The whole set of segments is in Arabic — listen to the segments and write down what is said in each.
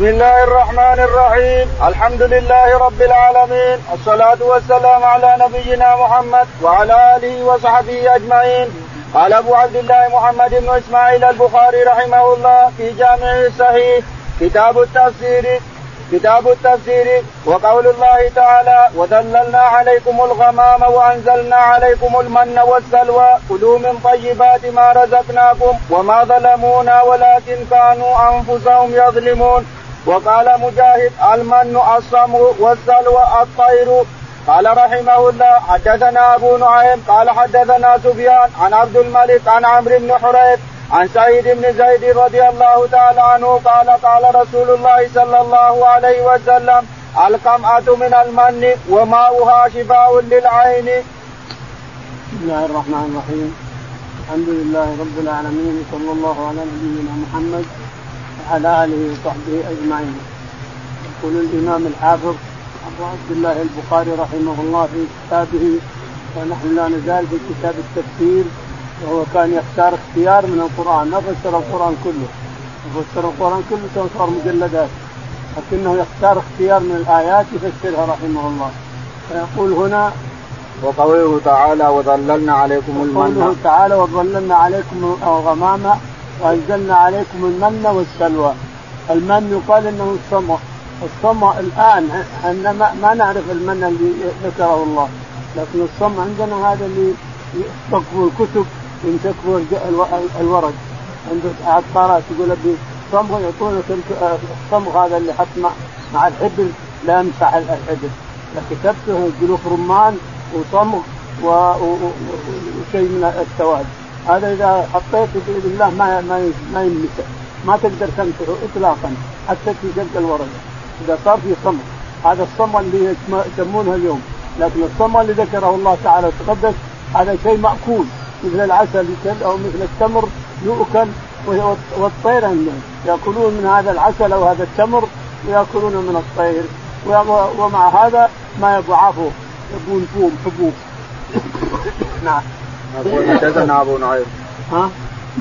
بسم الله الرحمن الرحيم. الحمد لله رب العالمين. الصلاة والسلام على نبينا محمد وعلى آله وصحبه أجمعين. قال أبو عبد الله محمد بن إسماعيل البخاري رحمه الله في جامعه الصحيح كتاب التفسير كتاب التفسير وقول الله تعالى وذللنا عليكم الغمام وأنزلنا عليكم المن والسلوى كلوا من طيبات ما رزقناكم وما ظلمونا ولكن كانوا أنفسهم يظلمون. وقال مجاهد المن الصمغ والسلوى الطير قال رحمه الله حدثنا أبو نعيم قال حدثنا سفيان عن عبد الملك عن عمرو بن حريث عن سعيد بن زيد رضي الله تعالى عنه قال قال رسول الله صلى الله عليه وسلم القمعة من المن وماؤها شفاء للعين. بسم الله الرحمن الرحيم الحمد لله رب العالمين صلى الله على نبينا محمد وعلى اله وصحبه أجمعين. يقول الإمام الحافظ ابو عبد الله البخاري رحمه الله في كتابه ونحن لا نزال في كتاب التفسير وهو كان يختار اختيار من القرآن. ما فسر القرآن كله. فسر القرآن كله صار مجلدات. لكنه يختار اختيار من الآيات يفسرها رحمه الله. فيقول هنا وقوله تعالى وظللنا عليكم المن قوله تعالى وظللنا عليكم الغمام وأنزلنا عليكم المن والسلوى. المن يقال إنه الصمع الصمع الآن إحنا ما نعرف المن اللي ذكره الله لكن الصمع عندنا هذا اللي يكتبوا الكتب يمسكوا الورق. عند عطارات يقول أبي صمغ يعطونك الصمغ هذا اللي حط مع, الحبر لا يمسح الحبر كتبته جلوف رمان وصمغ وشيء من السواد هذا إذا حطيته باذن الله ما ما ما يمسح ما تقدر تمسحه اطلاقا حتى في جلد الورق إذا صار في صمغ هذا الصمغ اللي يسمونها اليوم. لكن الصمغ اللي ذكره الله تعالى وتقدس هذا شيء مأكول. مثل العسل أو مثل التمر يؤكل والطير يأكلون من هذا العسل أو هذا التمر ويأكلون من الطير. ومع هذا ما يضعفوا يبون فوم حبوب. نعم. حدثنا أبو نعيم. ها؟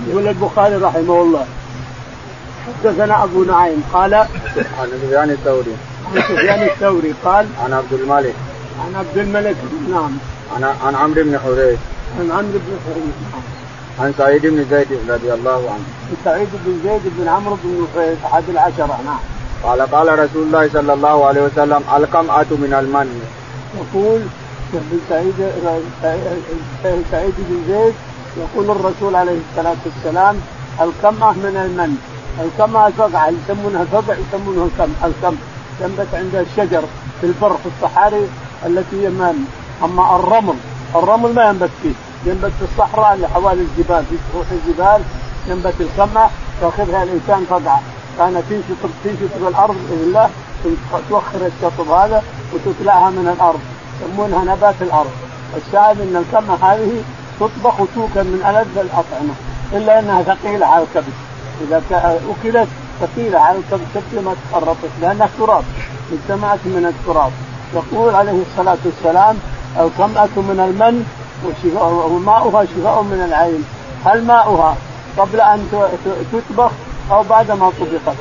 يقول البخاري رحمه الله. حدثنا أبو نعيم. قال عن سفيان الثوري. عن سفيان الثوري. قال عن عبد الملك. عن عبد الملك. نعم. عن عن عمرو بن حريث. عن عمرو بن حريث. عن سعيد بن زيد رضي الله عنه. عن سعيد بن زيد بن عمرو بن نفيل أحد العشرة. نعم. قال قال رسول الله صلى الله عليه وسلم القمعة من المن. يقول ابن سعيد سعيد بن زيد يقول الرسول عليه الصلاة والسلام القمعة من المن. القمعة الفقعة يسمونها الفقع يسمونها الكم الكم تنبت عند الشجر في البر في الصحاري التي هي من أما الرمل الرمل ما ينبت فيه. ينبت في الصحراء اللي حوالي الجبال في سطوح الجبال ينبت القمح ياخذها الإنسان قطعه كانت تنشط تنشط الأرض بإذن الله توخر الشطب هذا وتطلعها من الأرض. يسمونها نبات الأرض. الشاهد إن القمح هذه تطبخ وتوكل من ألذ الأطعمة إلا إنها ثقيلة على الكبد. إذا أكلت ثقيلة على الكبد تبقى ما تخرطت لأنها تراب اجتمعت من التراب. يقول عليه الصلاة والسلام القمأة من المن وماؤها شفاء من العين. هل ماؤها قبل أن تطبخ أو بعد ما طبخت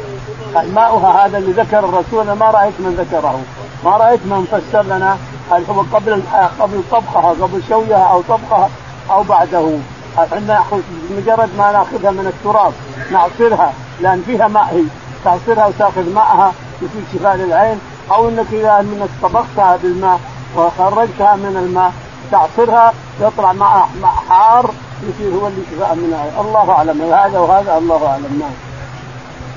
ماؤها هذا اللي ذكر الرسول؟ ما رأيت من ذكره. ما رأيت من فسر لنا هل هو قبل قبل طبخها قبل شويها أو طبخها أو بعده. إحنا مجرد ما نأخذها من التراب نعصرها لأن فيها ماء هي. تعصرها وتأخذ ماءها يصير شفاء للعين أو إنك إذا انك طبختها بالماء وخرجتها من الماء تعصرها يطلع ماء حار يصير هو اللي شفاء منها. الله أعلم. هذا وهذا الله أعلم. نعم.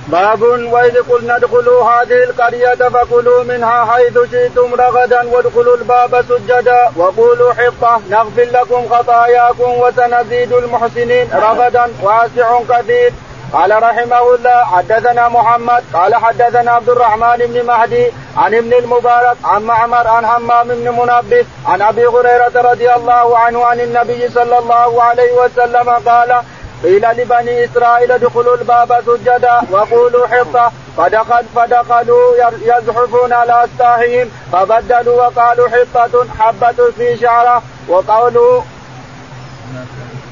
باب وإذ قلنا ادخلوا هذه القرية فكلوا منها حيث شئتم رغدا وادخلوا الباب سجدا وقولوا حطة. نغفر لكم خطاياكم وسنزيد المحسنين رغدا واسع كثير قال رحمه الله حدثنا محمد. قال حدثنا عبد الرحمن بن مهدي عن ابن المبارك عن معمر عن حمام بن منبه عن أبي هريرة رضي الله عنه عن النبي صلى الله عليه وسلم قال قيل لبني إسرائيل ادخلوا الباب سجدا وقولوا حطه فدخل فدخلوا يزحفون على استاههم فبدلوا وقالوا حطه حبة في شعرة. وقولوا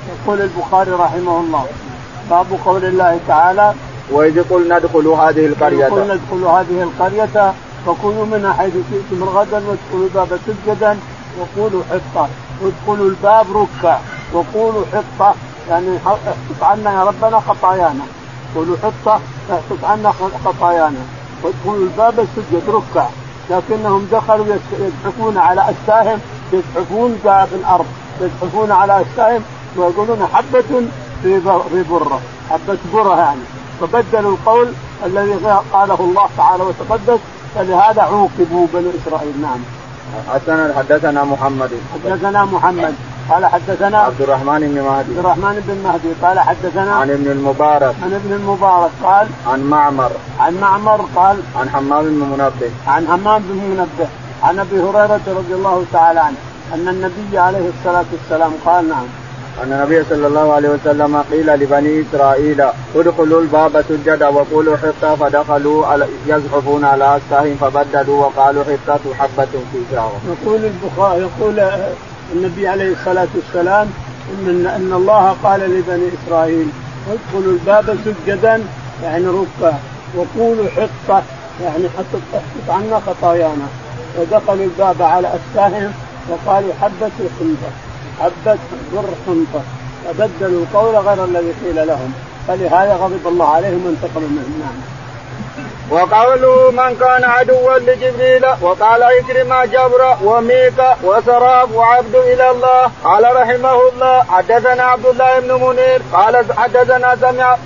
يقول البخاري رحمه الله. باب قول الله تعالى وإذ قلنا ادخلوا هذه القرية. قلنا ادخلوا هذه القرية فكلوا منها حيث شئتم رغدا وادخلوا الباب سجدا. وقولوا حطه وادخلوا الباب ركع. وقولوا حطه يعني احفظ عنا يا ربنا خطايانا. قولوا حطة احفظ عنا خطايانا. وادخلوا الباب السجد ركع. لكنهم دخلوا يزحفون على اساهم يزحفون في الأرض. يزحفون على اساهم ويقولون حبة في في برة. حبة برة يعني. فبدلوا القول الذي قاله الله تعالى وتقدس فلهذا عوقبوا بنو إسرائيل. نعم. حسنا حدثنا محمد. حدثنا محمد. قال حدثنا عبد الرحمن بن مهدي. عبد الرحمن بن مهدي قال حدثنا عن ابن المبارك. عن ابن المبارك قال عن معمر. عن معمر قال عن حمام بن منبه. عن حمام بن منبه. عن أبي هريرة رضي الله تعالى عنه أن النبي عليه الصلاة والسلام قال نعم. أن النبي صلى الله عليه وسلم قيل لبني إسرائيل ادخلوا الباب سجدا وقولوا حطة فدخلوا يزحفون على أسفهم فبدلوا وقالوا حطة حبة في شعر. يقول البخاري يقول النبي عليه الصلاة والسلام إن أن الله قال لبني إسرائيل ادخلوا الباب سجدا يعني ركع وقولوا حطة يعني حطت احطت عنا خطايانا. ودخلوا الباب على أسفهم وقالوا حبة حنطة حبة بر حنطة. فبدلوا القول غير الذي قيل لهم. فلهذا غضب الله عليهم وانتقموا منهم. نعم. وقوله من كان عدوا لجبريل وقال إكرم جبر وميكا وسراب وعبد إلى الله. قال رحمه الله حدثنا عبد الله بن منير قال حدثنا سمع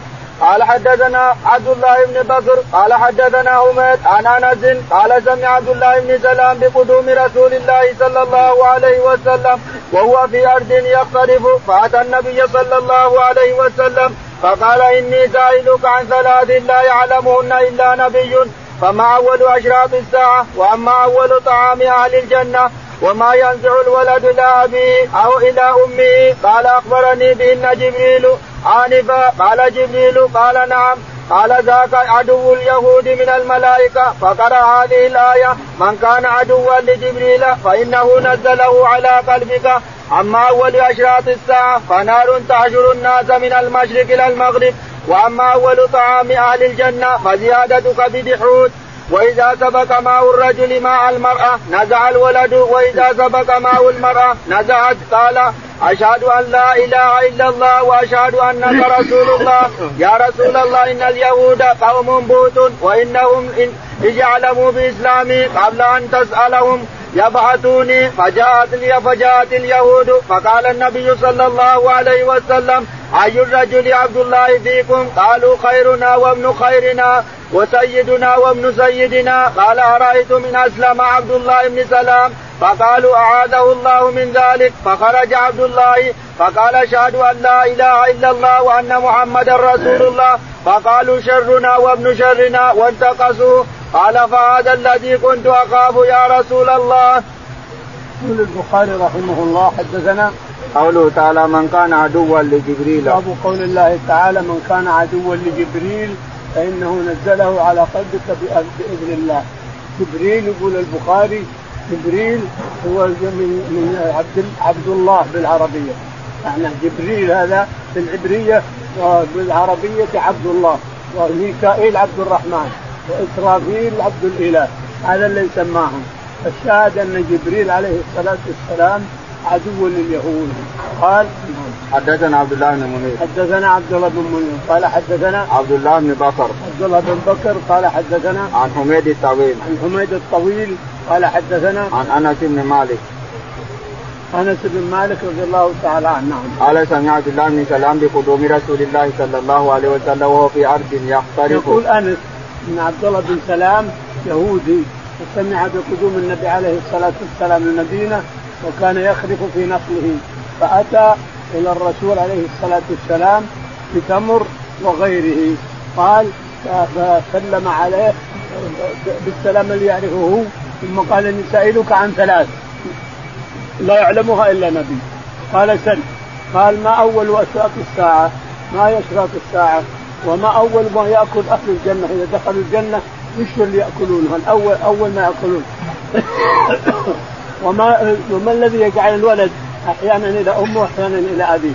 قال حدثنا عبد الله بن بكر قال حدثنا حميد عن أنس قال سمع عبد الله بن سلام بقدوم رسول الله صلى الله عليه وسلم وهو في أرض يقترف فأتى النبي صلى الله عليه وسلم فقال إني سائلك عن ثلاث لا يعلمهن إلا نبي فما أول أشراط الساعة؟ وأما أول طعام أهل الجنة وما ينزع الولد إلى أبيه أو إلى أمه؟ قال أخبرني بهن جبريل آنفا قال جبريل قال نعم قال ذاك عدو اليهود من الملائكة فقرأ هذه الآية من كان عدوا لجبريل فإنه نزله على قلبك أما أول أشراط الساعة فنار تحشر الناس من المشرق إلى المغرب وأما أول طعام أهل الجنة فزيادة كبد حوت. وإذا سبق ماء الرجل ماء المرأة نزع الولد وإذا سبق ماء المرأة نزعت. قال أشهد أن لا إله إلا الله وأشهد أنك رسول الله. يا رسول الله إن اليهود قوم بوت وإنهم إن يعلموا بإسلامي قبل أن تسألهم. يبعثوني فجاءت لي فجاءت اليهود فقال النبي صلى الله عليه وسلم أي الرجل عبد الله فيكم؟ قالوا خيرنا وابن خيرنا وسيدنا وابن سيدنا. قال أرأيتم إن أسلم عبد الله بن سلام؟ فقالوا أعاذه الله من ذلك. فخرج عبد الله فقال أشهد أن لا إله إلا الله وأن محمدا رسول الله. فقالوا شرنا وابن شرنا وانتقصوا قال فهذا الذي كنت أخاف يا رسول الله. يقول البخاري رحمه الله حدثنا قوله تعالى من كان عدوا لجبريل. باب قول الله تعالى من كان عدوا لجبريل فإنه نزله على قلبك بإذن الله. جبريل يقول البخاري جبريل هو من من عبد عبد الله بالعربية. معنى جبريل هذا بالعبريه وبالعربية عبد الله وميكائيل عبد الرحمن. وإسرافيل عبد الإله. هذا اللي سماهم الشاهد أن جبريل عليه الصلاة والسلام عدو لليهود. قال حدثنا عبد الله بن منير. حدثنا عبد الله بن منير. قال حدثنا عبد الله بن بكر. عبد الله بن بكر. قال حدثنا عن حميد الطويل. عن حميد الطويل. قال حدثنا عن أنس بن مالك. أنس بن مالك رضي الله تعالى عنه. نعم. قال سمع عبد الله بن سلام بقدوم رسول الله صلى الله عليه وسلم وهو في أرض يختلف يقول أنس ان عبد الله بن سلام يهودي وسمع بقدوم النبي عليه الصلاة والسلام المدينة وكان يخرف في نقله فأتى إلى الرسول عليه الصلاة والسلام بتمر وغيره. قال فسلم عليه بالسلام اللي يعرفه هو ثم قال اني سائلك عن ثلاث لا يعلمها إلا نبي. قال سل. قال ما أول اشراط الساعة؟ ما هي اشراط الساعة؟ وما أول ما يأكل أهل الجنة إذا دخلوا الجنة وش اللي ياكلونه الأول اول ما يأكلون. وما وما الذي يجعل الولد أحيانا إلى أمه واحيانا إلى أبيه.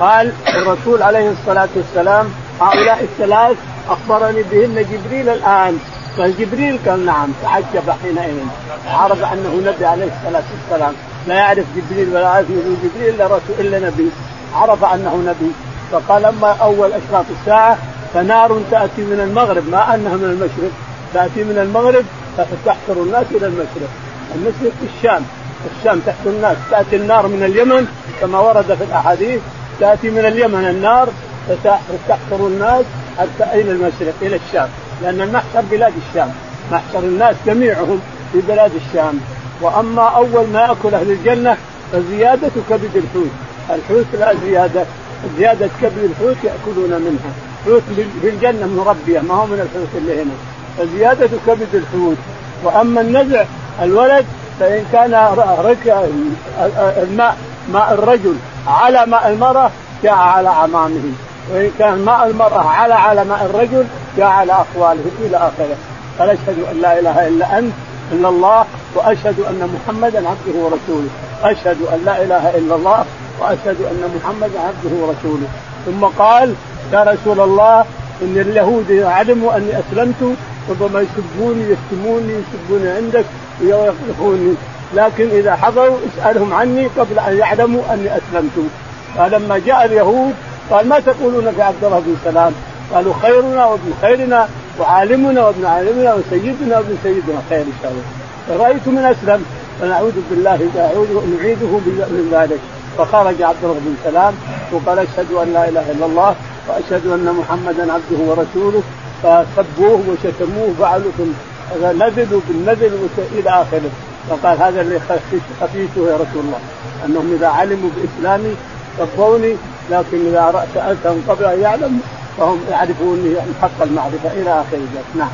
قال الرسول عليه الصلاة والسلام هؤلاء الثلاث أخبرني بهن جبريل الآن. فجبريل قال نعم تعجب حينئذ. عرف أنه نبي عليه الصلاة والسلام. لا يعرف جبريل ولا يعرف جبريل إلا رسول إلا نبي. عرف أنه نبي. فقال أما أول أشراط الساعة فنار تأتي من المغرب ما أنها من المشرق تأتي من المغرب فتحشر الناس إلى المشرق. المشرق في الشام الشام تحت الناس تأتي النار من اليمن كما ورد في الأحاديث تأتي من اليمن النار فتحشر الناس حتى إلى المشرق إلى الشام لأن المحشر بلاد الشام محشر الناس جميعهم في بلاد الشام. وأما أول ما يأكل أهل الجنة فزياده كبد الحوت الحوت لا زيادة. زيادة كبد الحوت يأكلون منها. حوت في الجنه مربيه ما هو من الحوت اللي هنا. فزيادة كبد الحوت. وأما النزع الولد فإن كان الماء ماء الرجل على ماء المرأة جاء على عمامه. وإن كان ماء المرأة على على ماء الرجل جاء على اخواله إلى آخره. قال أشهد أن لا إله إلا أنت إلا الله وأشهد أن محمدا عبده ورسوله. أشهد أن لا إله إلا الله وأشهد أن محمدا عبده ورسوله. ثم قال يا رسول الله إن اليهود علموا أني أسلمت ربما يسبوني يشتموني يسبوني عندك ويقذفوني لكن إذا حضروا اسألهم عني قبل أن يعلموا أني أسلمت. فلما جاء اليهود قال ما تقولون في عبد الله بن سلام؟ قالوا خيرنا وابن خيرنا وعالمنا وابن عالمنا وسيدنا وابن سيدنا. خير إن شاء الله. فرايت من أسلم. فنعوذ بالله نعيده من ذلك. فخرج عبد الله بن سلام وقال أشهد أن لا إله إلا الله وأشهد أن محمدا عبده ورسوله فسبوه وشتموه وفعلوا نزلوا بالنزل إلى آخره فقال هذا اللي خفيته يا رسول الله أنهم إذا علموا بإسلامي سبوني لكن إذا سالتهم قبل أن يعلموا فهم يعرفوني حق المعرفة إلى اخر ذلك نعم.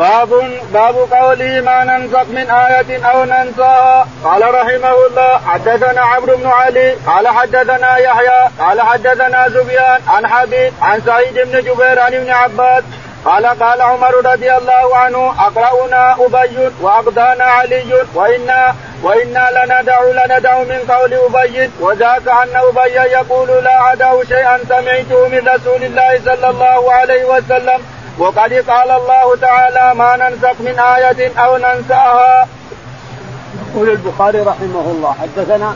باب باب قوله ما ننسخ من آية أو ننساها قال رحمه الله حدثنا عمرو بن علي قال حدثنا يحيى قال حدثنا سفيان عن حبيب عن سعيد بن جبير عن ابن عباس. قال قال عمر رضي الله عنه أقرأنا أبي وأقضانا علي وانا وإنا لندع لندع من قول أبي. وذاك أن أبي يقول لا ادع شيئا سمعته من رسول الله صلى الله عليه وسلم. وقد قال الله تعالى ما ننسخ من آية أو ننساها. يقول البخاري رحمه الله حدثنا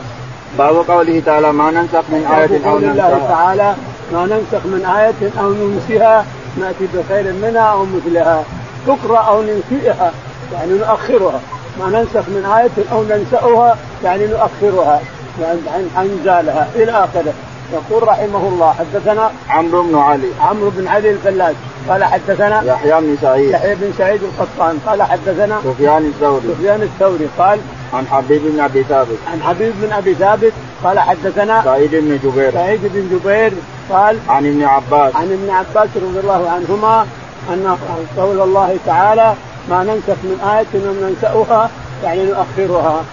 باب قوله تعالى ما ننسخ من آية أو ننساها. الله تعالى ما ننسخ من آية أو ننسها نأتي بخير منها أو مثلها تقرأ أو ننسئها يعني نؤخرها ما ننسخ من آية أو ننسأها يعني نؤخرها يعني أنزالها إلى آخره يقول رحمه الله حدثنا عمرو بن علي. عمرو بن علي الفلاس قال حدثنا يحيى بن سعيد. يحيى بن سعيد القطان قال حدثنا سفيان الثوري. سفيان الثوري قال عن حبيب بن أبي ثابت. عن حبيب بن أبي ثابت قال حدثنا سعيد بن جبير. سعيد بن جبير قال عن ابن عباس. عن ابن عباس رضي الله عنهما أن قول الله تعالى ما ننسخ من آية ننسأها يعني نؤخرها.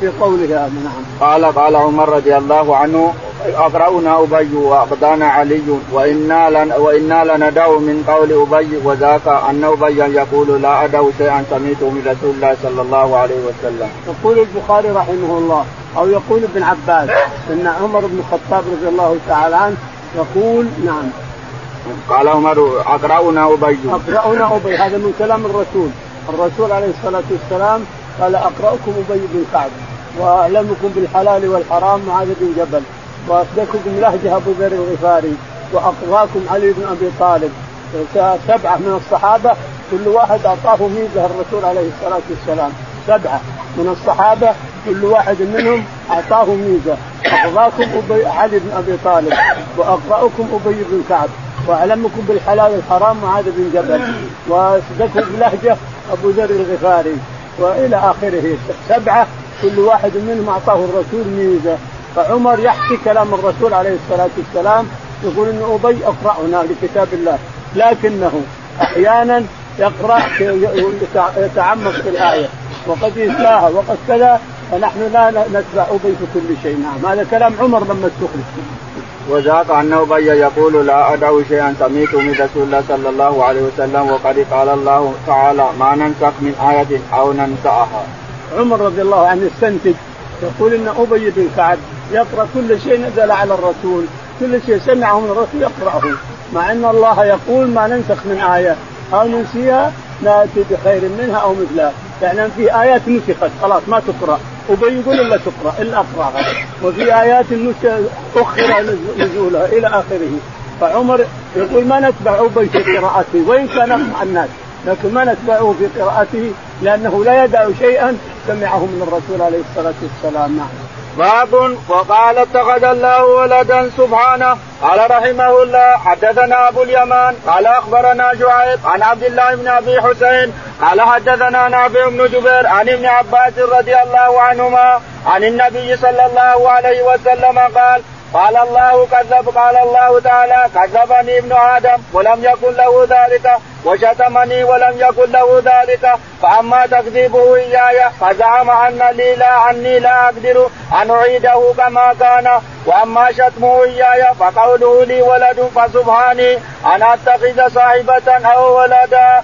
في قولها نعم. قال قال عمر رضي الله عنه أقرأنا أبي واقضانا علي وإنا لن وإنا لندع من قول أبي وذاك أن أبي يقول لا ادع شيئا سمعته من رسول الله صلى الله عليه وسلم. يقول البخاري رحمه الله أو يقول ابن عباس إن عمر بن الخطاب رضي الله تعالى عنه يقول نعم. قال عمر أقرأنا أبي. أقرأنا أبي هذا من كلام الرسول. الرسول عليه الصلاة والسلام قال أقرأكم أبي بن كعب وأعلمكم بالحلال والحرام معاذ بن جبل وأصدقكم لهجه أبو ذر الغفاري وأقضاكم علي بن أبي طالب. سبعة من الصحابة كل واحد أعطاه ميزة الرسول عليه الصلاة والسلام. سبعة من الصحابة كل واحد منهم أعطاه ميزة. أقضاكم أبي علي بن أبي طالب وأقرأكم أبي بن كعب وأعلمكم بالحلال والحرام معاذ بن جبل. وأصدقكم بلهجه أبو ذر الغفاري. وإلى آخره. سبعة كل واحد منهم أعطاه الرسول ميزة. فعمر يحكي كلام الرسول عليه الصلاة والسلام يقول إن أبي أقرأنا لكتاب الله. لكنه أحيانا يقرأ يتعمق في الآية. وقد ينساها وقد كذا فنحن لا نتبع أبي في كل شيء. نعم هذا كلام عمر لما استخلف. وذاك ان ابي يقول لا ادع شيئا سمعت من رسول الله صلى الله عليه وسلم وقد قال الله تعالى ما ننسخ من آية أو ننسأها. عمر رضي الله عنه استنتج يقول إن أبي بن كعب يقرأ كل شيء نزل على الرسول كل شيء سمعه من الرسول يقرأه مع إن الله يقول ما ننسخ من آية أو ننسيها ناتي بخير منها أو مثلها يعني في آيات نسخت خلاص ما تقرأ وبيقول الا تقرأ إلا اقراها وفي آيات أخر نزولها إلى آخره. فعمر يقول ما نتبع ابي في قراءته وإن كان مع الناس. لكن ما نتبعه في قراءته لأنه لا يدع شيئا سمعه من الرسول عليه الصلاة والسلام. نعم. باب وقال اتخذ الله ولدا سبحانه. قال رحمه الله حدثنا أبو اليمان قال أخبرنا شعيب عن عبد الله بن أبي حسين قال حدثنا نافع بن جبير عن ابن عباس رضي الله عنهما عن النبي صلى الله عليه وسلم قال قال الله كذب قال الله تعالى كذبني ابن آدم ولم يكن له ذلك وشتمني ولم يكن له ذلك فأما تكذيبه إياي فزعم أن لي لا عني لا أقدر أن أعيده كما كان وأما شتمه إياي فقوله لي ولد فسبحاني أن أتخذ صاحبة أو ولدا.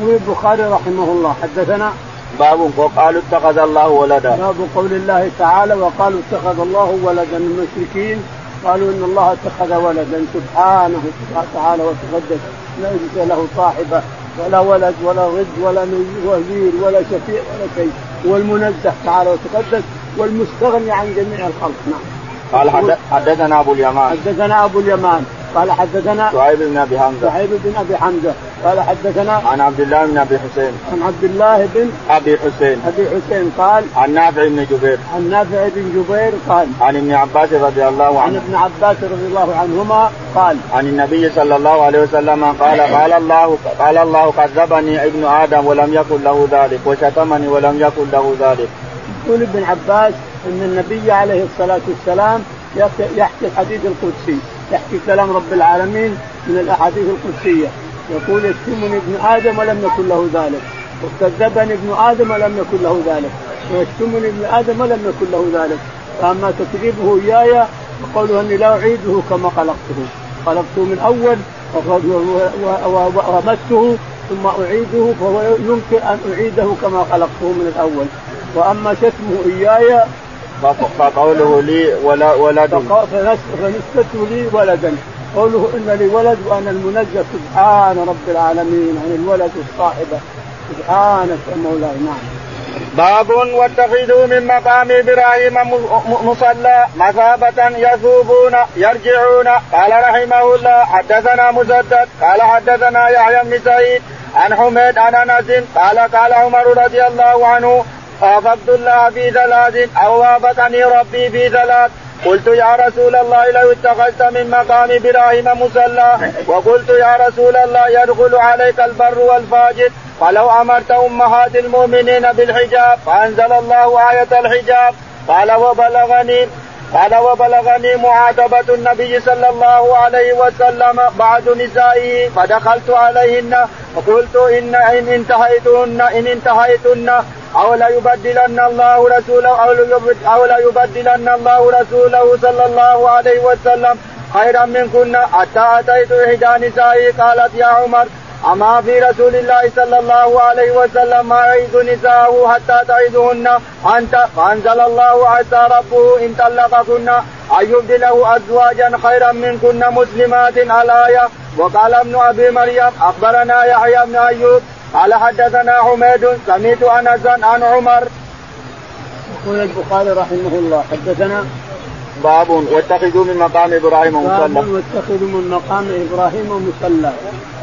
البخاري رحمه الله حدثنا باب وقالوا اتخذ الله ولدا. باب قول الله تعالى وقالوا اتخذ الله ولدا المشركين. قالوا إن الله اتخذ ولدا. سبحانه تعالى وتقدس. ليس له صاحبة ولا ولد ولا ضد ولا وزير ولا شفيع ولا شيء. هو المنزه تعالى وتقدس والمستغني عن جميع الخلق. نعم. قال حدثنا أبو اليمان. حدثنا أبو اليمان. قال حدثنا شعيب بن أبي حمزة. شعيب بن أبي حمزة. قال حدثنا عن عبد الله بن أبي حسين. عن عبد الله بن أبي حسين. أبي حسين قال عن نافع بن جبير. عن نافع بن جبير قال عن ابن عباس رضي الله عنه. عن ابن عباس رضي الله عنهما قال عن النبي صلى الله عليه وسلم قال قال الله قال الله كذبني ابن آدم ولم يكن له ذلك وشتمني ولم يكن له ذلك. يقول ابن عباس إن النبي عليه الصلاة والسلام يحكي الحديث القدسي. يحكي كلام رب العالمين من الأحاديث القدسية. يقول يشتمني ابن آدم ولم يكن له ذلك. وكذبني ابن آدم ولم يكن له ذلك. ويشتمني ابن آدم ولم يكن له ذلك. فأما تكذيبه إياي فقوله أني لا أعيده كما خلقته. خلقته من أول ورمته ثم أعيده فهو يمكن أن أعيده كما خلقته من الأول. وأما شتمه إياي فقوله لي ولا ولد. فنسبته لي ولدا قوله إن لي ولد وأنا المنزه سبحان رب العالمين عن الولد الصاحبه سبحانك يا مولاي نعم. باب واتخذوا من مقام إبراهيم مصلى مثابة يثوبون يرجعون. قال رحمه الله حدثنا مسدد قال حدثنا يحيى بن سعيد عن حميد عن أنس قال قال عمر رضي الله عنه وافقت الله في ثلاث أو وافقني ربي في ثلاث قلت يا رسول الله لو اتخذت من مقام إبراهيم مصلى. وقلت يا رسول الله يدخل عليك البر والفاجر. ولو أمرت أمهات المؤمنين بالحجاب فأنزل الله آية الحجاب. قال وبلغني قال وبلغني معاتبة النبي صلى الله عليه وسلم بعد نسائه فدخلت عليهن فقلت إن إن انتهيتن إن انتهيتن أو ليبدلن الله رسوله أو ليبدلن الله رسوله صلى الله عليه وسلم خيرا منكن. حتى أتيت إحدى نسائي قالت يا عمر أما في رسول الله صلى الله عليه وسلم ما يعيد نساءه حتى تعيدهن أنت فأنزل الله عسى ربه إن طلقكن أن يبدله أزواجا خيرا منكن مسلمات الآية وقال ابن أبي مريم أخبرنا يحيى بن أيوب قال حدثنا حميد سمعت انسا عن عمر. يقول البخاري رحمه الله حدثنا باب واتخذوا من مقام إبراهيم مصلى. باب واتخذوا من مقام إبراهيم مصلى.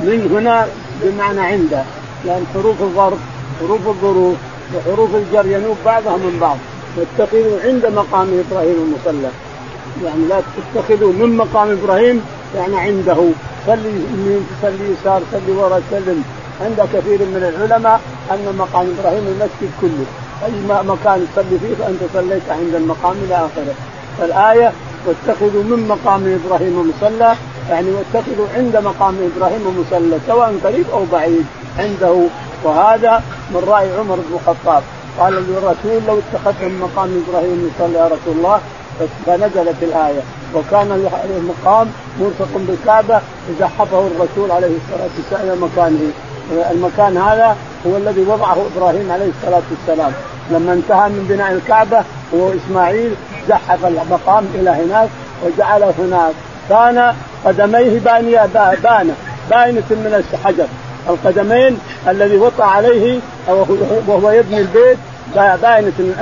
من هنا بمعنى عنده. لأن حروف الظرف حروف الظروف وحروف الجر ينوب بعضها من بعض. واتخذوا عند مقام إبراهيم مصلى. يعني لا تتخذوا من مقام إبراهيم يعني عنده. صلي يمين صلي يسار صلي ورا سلم. عند كثير من العلماء أن مقام إبراهيم المسجد كله. أي مكان تصلي فيه فأنت صليت عند المقام إلى آخره. فالآية واتخذوا من مقام إبراهيم مصلى يعني واتخذوا عند مقام إبراهيم مصلى سواء قريب أو بعيد عنده. وهذا من رأي عمر بن الخطاب. قال للرسول لو اتخذت من مقام إبراهيم مصلى يا رسول الله فنزلت الآية. وكان المقام ملصق بالكعبة زحفه الرسول عليه الصلاة والسلام إلى مكانه. المكان هذا هو الذي وضعه إبراهيم عليه الصلاة والسلام. لما انتهى من بناء الكعبة هو إسماعيل زحف المقام إلى هناك وجعله هناك. كان قدميه بانية بانة باينة من الحجر. القدمين الذي وطأ عليه وهو يبني البيت باينة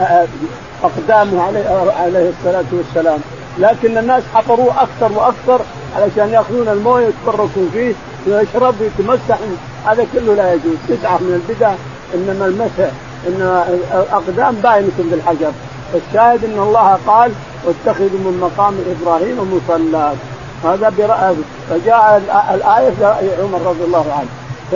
أقدامه عليه, الصلاة والسلام. لكن الناس حفروه أكثر وأكثر علشان يأخذون الموية يتبركوا فيه. ويشرب ويتمسح هذا كله لا يجوز. بدعة من البدع إنما المسح إن الأقدام باينة بالحجر الشاهد إن الله قال واتخذوا من مقام إبراهيم مصلى هذا برأى فجاء الآية عمر رضي الله عنه.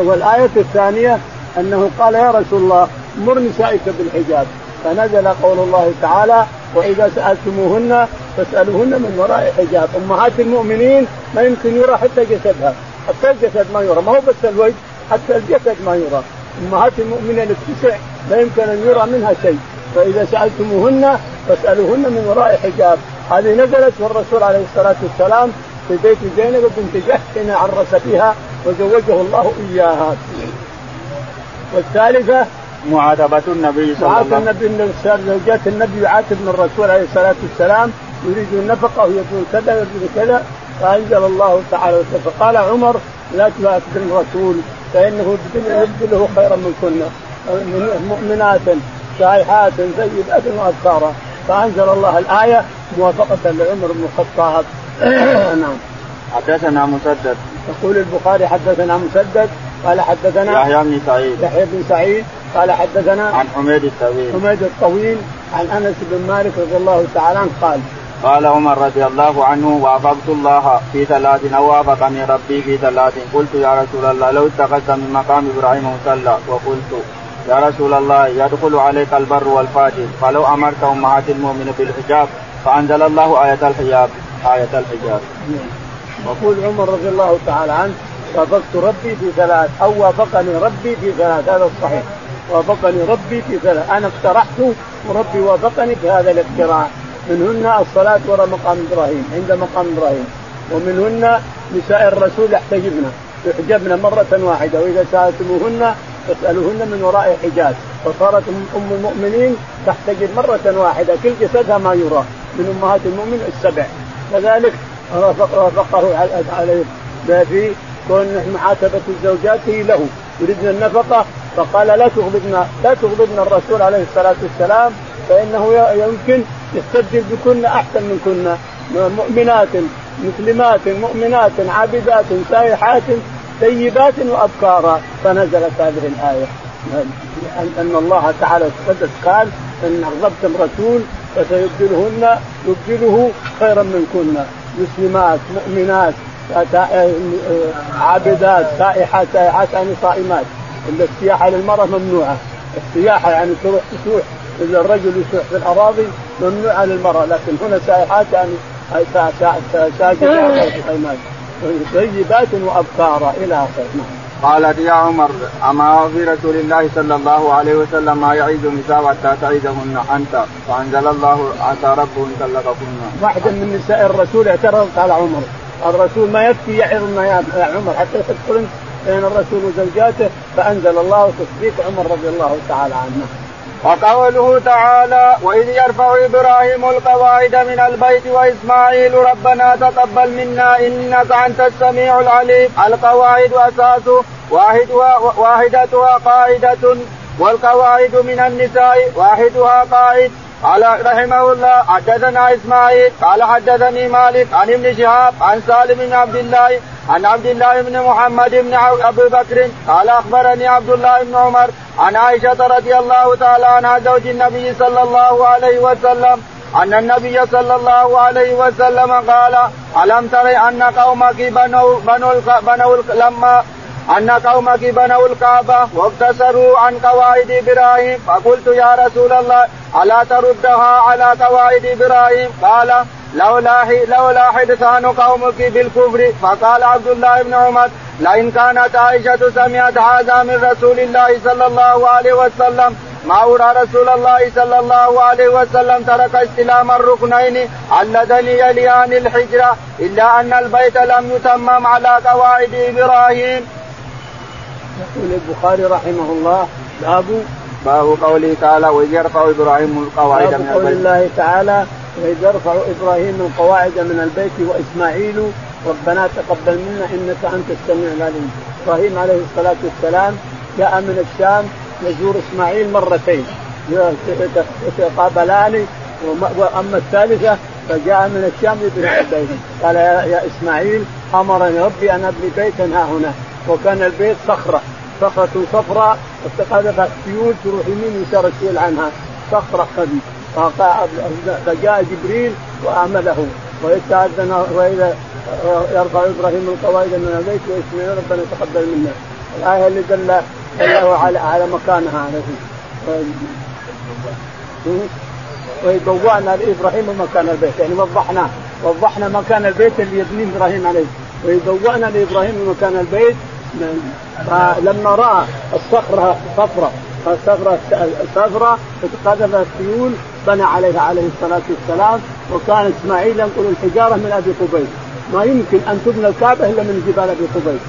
والآية الثانية أنه قال يا رسول الله مر نسائك بالحجاب. فنزل قول الله تعالى وإذا سألتموهن فاسألوهن من وراء حجاب. أمهات المؤمنين ما يمكن يرى حتى جسدها. حتى الجسد ما يرى. ما هو بس الوجه حتى الجسد ما يرى. أمهات المؤمنين التسع لا يمكن أن يرى منها شيء. فإذا سألتموهن فاسألوهن من وراء حجاب. هذه نزلت والرسول عليه الصلاة والسلام في بيت زينب بنت جحش عرس بها وزوجه الله إياها. والثالثة معاتبة النبي صلى الله عليه وسلم النبي زوجات النبي يعاتب من الرسول عليه الصلاة والسلام يريد النفقة ويقول كذا ويقول كذا فأنزل الله تعالى فقال عمر لا تعاتب الرسول فإنه يبدله خيرا من كنا مؤمنات صالحات سيئات وابكارا فأنزل الله الآية موافقة لعمر بن الخطاب. نعم حدثنا مسدد. يقول البخاري حدثنا مسدد قال حدثنا يحيى بن سعيد. يحيى بن سعيد قال حدثنا عن حميد الطويل. حميد الطويل عن أنس بن مالك رضي الله تعالى عنه قال قال عمر رضي الله عنه وافقت الله في ثلاث أو وافقني ربي في ثلاث. قلت يا رسول الله لو اتخذت من مقام إبراهيم مصلى. وقلت يا رسول الله يدخل عليك البر والفاجر. فلو أمرت أمهات المؤمن بالحجاب فأنزل الله آية الحجاب. إيه الحجاب. يقول عمر رضي الله تعالى عنه وافقت ربي في ثلاث أو وافقني ربي في ثلاث هذا الصحيح. وافقني ربي في ثلاث أنا اقترحت وربي وافقني في هذا الاقتراح. منهن الصلاة وراء مقام إبراهيم عند مقام إبراهيم. ومنهن نساء الرسول يحتجبن يحجبن مرة واحدة وإذا سألتموهن فاسألوهن من وراء حجاب فصارت أم المؤمنين تحتجب مرة واحدة كل جسدها ما يرى من أمهات المؤمن السبع. كذلك وافقه عليه في كون معاتبة زوجاته له. يريدن النفقة فقال لا تغضبنا لا تغضبن الرسول عليه الصلاة والسلام فإنه يمكن يستبدل بكن أحسن من كنا مؤمنات مسلمات مؤمنات عابدات سائحات طيبات وابكارا فنزلت هذه الآية. ان الله تعالى تقدس قال إن أغضبتم رسول فسيبدلهن يبدله خيرا منكن مسلمات مؤمنات عابدات سائحات سائحات يعني صائمات. السياحة للمرأة ممنوعة. السياحة يعني تروح تسوح إذا الرجل يسوح في الأراضي ممنوعة للمرأة لكن هنا سائحات يعني ساجدات صائمات. طيبات وأبكارا إلى آخره. نعم. قالت يا عمر أما في رسول الله صلى الله عليه وسلم ما يعيد النساء حتى تعيدهن أنت فأنزل الله عسى ربه أن طلقكن. واحدة من نساء الرسول اعترضت على عمر الرسول ما يكفي يعظنا يا عمر حتى تدخل بين الرسول وزوجاته فأنزل الله تصديق عمر رضي الله تعالى عنه. وقوله تعالى واذ يرفع إبراهيم القواعد من البيت واسماعيل ربنا تقبل منا انك انت السميع العليم. القواعد أساس واحدها واحدتها قاعدة والقواعد من النساء واحدها قاعد. قال رحمه الله حدثنا إسماعيل قال حدثني مالك عن ابن شهاب عن سالم بن عبد الله عن عبد الله بن محمد بن ابي بكر قال أخبرني عبد الله بن عمر عن عائشة رضي الله تعالى عنها زوج النبي صلى الله عليه وسلم أن النبي صلى الله عليه وسلم قال ألم تر أن قومك بنوا بنوا بنوا لما أن قومك بنوا الكعبة واقتصروا عن قواعد إبراهيم. فقلت يا رسول الله ألا تردها على قواعد إبراهيم؟ قال لولا لولا حدثان قومك بالكفر. فقال عبد الله بن عمر لئن كانت عائشة سمعت هذا من رسول الله صلى الله عليه وسلم ما أرى رسول الله صلى الله عليه وسلم ترك استلام الركنين اللذان يليان الحجرة إلا أن البيت لم يتمم على قواعد إبراهيم. يقول البخاري رحمه الله باب باب قوله تعالى وإذ يرفع إبراهيم القواعد من البيت. قول الله تعالى وإذ يرفع إبراهيم القواعد من البيت وإسماعيل ربنا تقبل منا إنك أنت السميع العليم. إبراهيم عليه الصلاة والسلام جاء من الشام يزور إسماعيل مرتين. يتقابلان وأما الثالثة فجاء من الشام يبني البيت. قال يا, يا إسماعيل أمرني ربي أن أبني بيتا ها هنا. وكان البيت صخرة صخرة صفراء استقادت السيول تروح يمين يسار السيول عنها. صخرة قديم فجاء جبريل وعمله ويستأذن وإذا يرفع إبراهيم القواعد من البيت واسماعيل ربنا تقبل منا الآية اللي دل دله على على مكانها وبوأنا لإبراهيم مكان البيت. يعني وضحنا وضحنا مكان البيت اللي يبنيه إبراهيم عليه. وبوأنا لإبراهيم مكان البيت. فلما راى الصخرة صفرة الصخرة صفرة قذف السيول بنى عليها عليه الصلاة والسلام وكان إسماعيل ينقل الحجارة من أبي قبيس. ما يمكن أن تبنى الكعبة إلا من جبال أبي قبيس.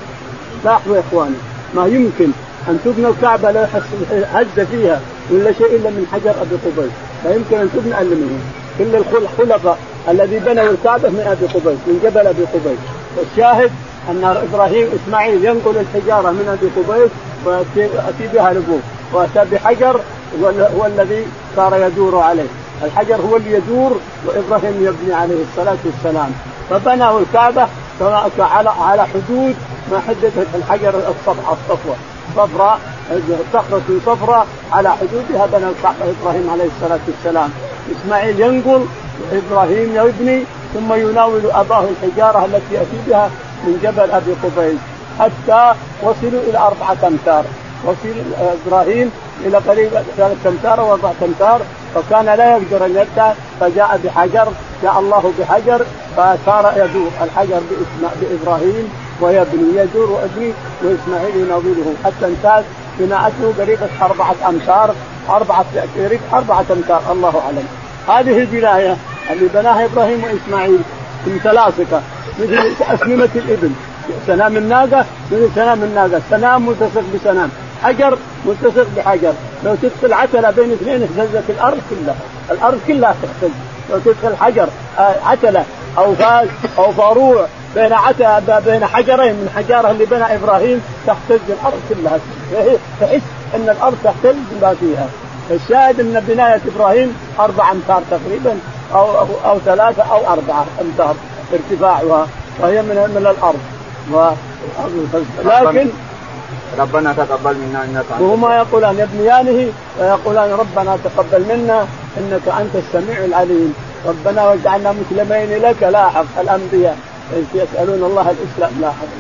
لاحظوا يا إخواني ما يمكن أن تبنى الكعبة لا هز فيها ولا شيء إلا من حجر أبي قبيس. لا يمكن أن تبنى إلا منه. كل الخلفاء الذي بنوا الكعبة من أبي قبيس من جبل أبي قبيس. والشاهد أن إبراهيم إسماعيل ينقل الحجارة من أبي قبيس ويأتي بها لبوه وأتى بحجر هو الذي صار يدور عليه. الحجر هو اللي يدور وإبراهيم يبني عليه الصلاة والسلام. فبنوا الكعبة على على حدود ما حددت الحجر الصفوة. صفراء صخرة صفراء على حدودها بنى الكعبة إبراهيم عليه الصلاة والسلام. إسماعيل ينقل إبراهيم يبني ثم يناول أباه الحجارة التي يأتي بها من جبل أبي قبيس حتى وصلوا إلى أربعة أمتار. وصل إبراهيم إلى قريب ثلاث أمتار أو أربع أمتار فكان لا يقدر أن يبدأ فجاء بحجر جاء الله بحجر فصار يدور. الحجر بإبراهيم ويبني يدور ويبني وإسماعيل يناوله. حتى انتهت بناءته قريبة أربعة أمتار أربعة قريب أربعة أمتار. الله أعلم. هذه البناية اللي بناها إبراهيم وإسماعيل متلاصقة مثل أسنمة الإبل. سنام الناقة مثل سنام الناقة. سنام ملتصق بسنام حجر ملتصق بحجر. لو تدخل عتلة بين اثنين اهتزت الأرض كلها. الأرض كلها تهتز لو تدخل حجر آه، عتلة أو فاز أو فاروع بين عتلة بين حجرين من حجارة اللي بنى إبراهيم تهتز الأرض كلها. تحس إن الأرض تهتز بما فيها. الشاهد إن بناية إبراهيم أربع أمتار تقريبا أو, أو ثلاثة أو أربعة أمتار. ارتفاعها وهي من من الأرض. و لكن ربنا تقبل منا إنك أنت وهما يقولان يبنيانه ويقولان ربنا تقبل منا إنك أنت السميع العليم. ربنا واجعلنا مسلمين لك لاحق الأنبياء. يسألون الله الإسلام لاحق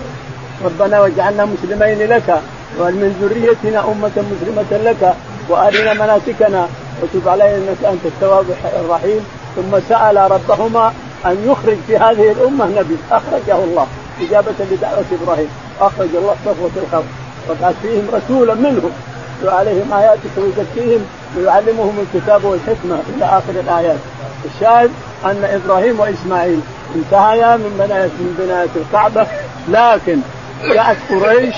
ربنا واجعلنا مسلمين لك ومن ذريتنا أمة مسلمة لك؟ وأرنا مناسكنا. وتب علينا إنك أنت التواب الرحيم. ثم سأل ربهما أن يخرج في هذه الأمة نبي. أخرجه الله. إجابة لدعوة إبراهيم. أخرج الله صفوة الخلق. وابعث فيهم رسولا منهم. عليهم اياتك ويزكيهم ويعلمهم الكتاب والحكمة إلى آخر الآيات. الشاهد أن إبراهيم وإسماعيل انتهيا من بنايه من بناية الكعبة. لكن جاءت قريش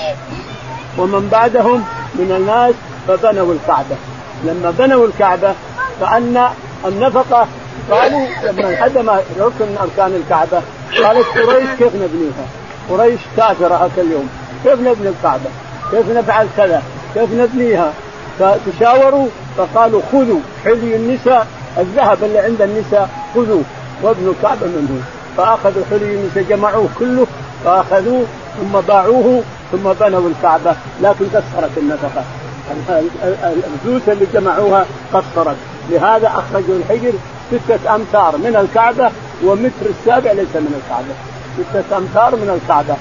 ومن بعدهم من الناس فبنوا الكعبة. لما بنوا الكعبة كان النفقة قالوا لما انهدم ركن من أركان الكعبة. قالت قريش كيف نبنيها؟ قريش كافرة هذا اليوم. كيف نبني الكعبة؟ كيف نفعل كذا؟ كيف نبنيها؟ فتشاوروا فقالوا خذوا حلي النساء الذهب اللي عند النساء خذوه وابنوا الكعبة منه فأخذوا حلي النساء جمعوه كله فأخذوه ثم باعوه ثم بنوا الكعبة. لكن قصرت النفقة. الفلوس اللي جمعوها قصرت. لهذا أخرجوا الحجر ستة أمتار من الكعبة ومتر السابع ليس من الكعبة. ستة أمتار من الكعبة.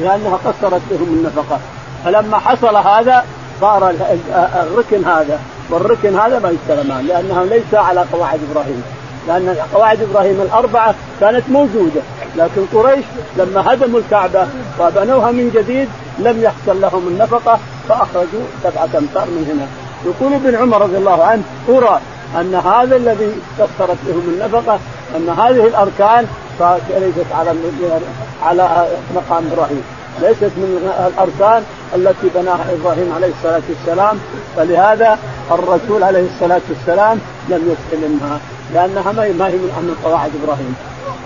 لأنها قصرت لهم النفقة. فلما حصل هذا صار الركن هذا. والركن هذا ما يستلمان لأنه ليس على قواعد إبراهيم. لأن قواعد إبراهيم الأربعة كانت موجودة. لكن قريش لما هدموا الكعبة وبنوها من جديد لم يحصل لهم النفقة فأخرجوا سبعة أمتار من هنا. يقول ابن عمر رضي الله عنه أرى أن هذا الذي كسرت لهم النفقة أن هذه الأركان ليست على على مقام إبراهيم. ليست من الأركان التي بناها إبراهيم عليه الصلاة والسلام. فلهذا الرسول عليه الصلاة والسلام لم يستلمها لأنها ما هي من قواعد إبراهيم.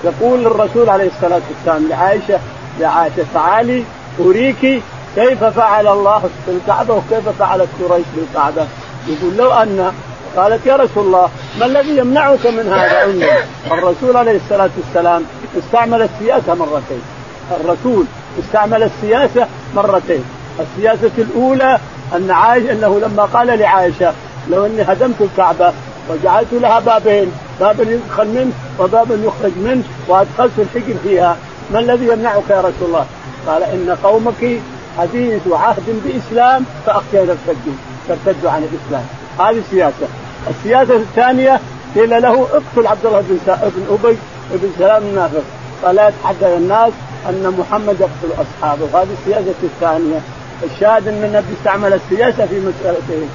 يقول الرسول عليه الصلاة والسلام لعائشة يا عائشه تعالي أريك كيف فعل الله في الكعبة وكيف فعلت قريش بالكعبه يقول لو أن قالت يا رسول الله ما الذي يمنعك من هذا أمي? الرسول عليه الصلاة والسلام استعمل السياسة مرتين. الرسول استعمل السياسة مرتين. السياسة الأولى أن عائشة أنه لما قال لعائشة لو أني هدمت الكعبة وجعلت لها بابين باب يدخل منه وباب يخرج منه وأدخلت الحجر فيها ما الذي يمنعك يا رسول الله? قال إن قومك حديث عهد بإسلام فأخشى يرتدوا ترتدوا عن الإسلام. هذه سياسة السياسة الثانية قيل له اقتل عبد الله بن بن أبي بن سلام النافق قال يتحدث الناس أن محمد يقتل أصحابه. هذه السياسة الثانية. الشاهد أن النبي استعمل السياسة في مسألتين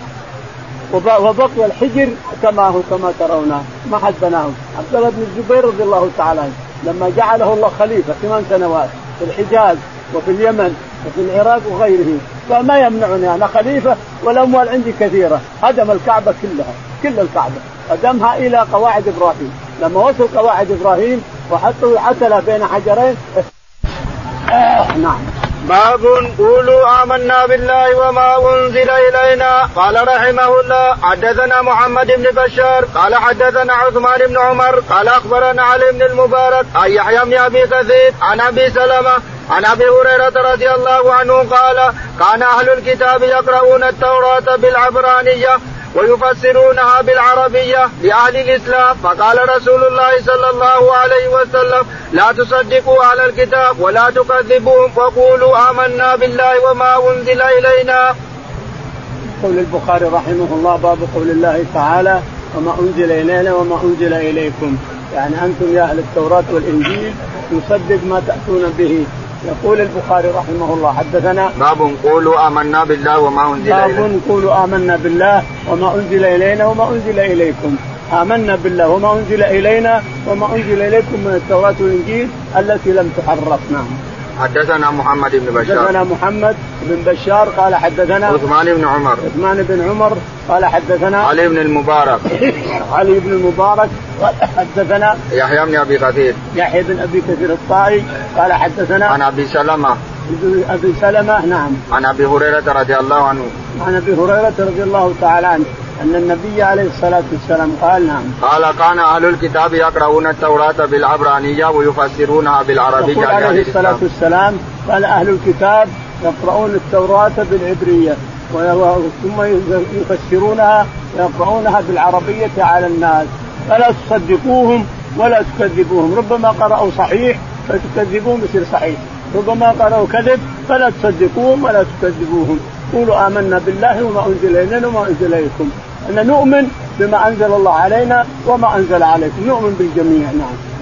وبقي الحجر كما هو كما ترونه. ما حد بناه عبد الله بن الزبير رضي الله تعالى عنه. لما جعله الله خليفة ثمان سنوات في الحجاز وفي اليمن وفي العراق وغيره. قال ما يمنعني أنا خليفة والأموال عندي كثيرة هدم الكعبة كلها كل الكعبة هدمها إلى قواعد إبراهيم. لما وصل قواعد إبراهيم وحطوا عتله بين حجرين آه نعم. باب قولوا آمنا بالله وما أنزل إلينا. قال رحمه الله حدثنا محمد بن بشار قال حدثنا عثمان بن عمر قال أخبرنا علي بن المبارك عن يحيى بن أبي كثير عن أبي سلمة عن أبي هريرة رضي الله عنه قال كان أهل الكتاب يقرؤون التوراة بالعبرانية ويفسرونها بالعربية لأهل الإسلام. فقال رسول الله صلى الله عليه وسلم لا تصدقوا أهل الكتاب ولا تكذبوهم وقولوا آمنا بالله وما أنزل إلينا. قول البخاري رحمه الله باب قول الله تعالى وما أنزل إلينا وما أنزل إليكم. يعني أنتم يا أهل التوراة والإنجيل نصدق ما تأتون به. يقول البخاري رحمه الله حدثنا باب قولوا آمنا بالله وما أنزل إلينا. باب قولوا آمنا بالله وما أنزل إلينا وما أنزل إليكم. آمنا بالله وما أنزل إلينا وما أنزل إليكم من التوراة والإنجيل التي لم تحرف نعم حدثنا محمد بن بشار. حدثنا محمد بن بشار قال حدثنا عثمان بن عمر. عثمان بن عمر قال حدثنا علي بن المبارك. علي بن المبارك قال حدثنا يحيى بن أبي كثير. يحيى بن أبي كثير الطائي قال حدثنا عن أبي سلمة. أبي سلمة نعم. عن أبي هريرة رضي الله عنه. عن أبي هريرة رضي الله تعالى عنه. أن النبي عليه الصلاة والسلام قال نعم. قال كان أهل الكتاب يقرؤون التوراة بالعبرانية ويفسرونها بالعربية يقول عليه الصلاة والسلام قال أهل الكتاب يقرؤون التوراة بالعبرية ثم يفسرونها يقرؤونها بالعربية على الناس. فلا تصدقوهم ولا تكذبوهم. ربما قرأوا صحيح فتكذبون بصير صحيح. ربما قرأوا كذب فلا تصدقوهم ولا تكذبوهم. قولوا آمنا بالله وما أنزل إلينا وما أنزل إليكم. أن نؤمن بما أنزل الله علينا وما أنزل عليكم. نؤمن بالجميع نعم.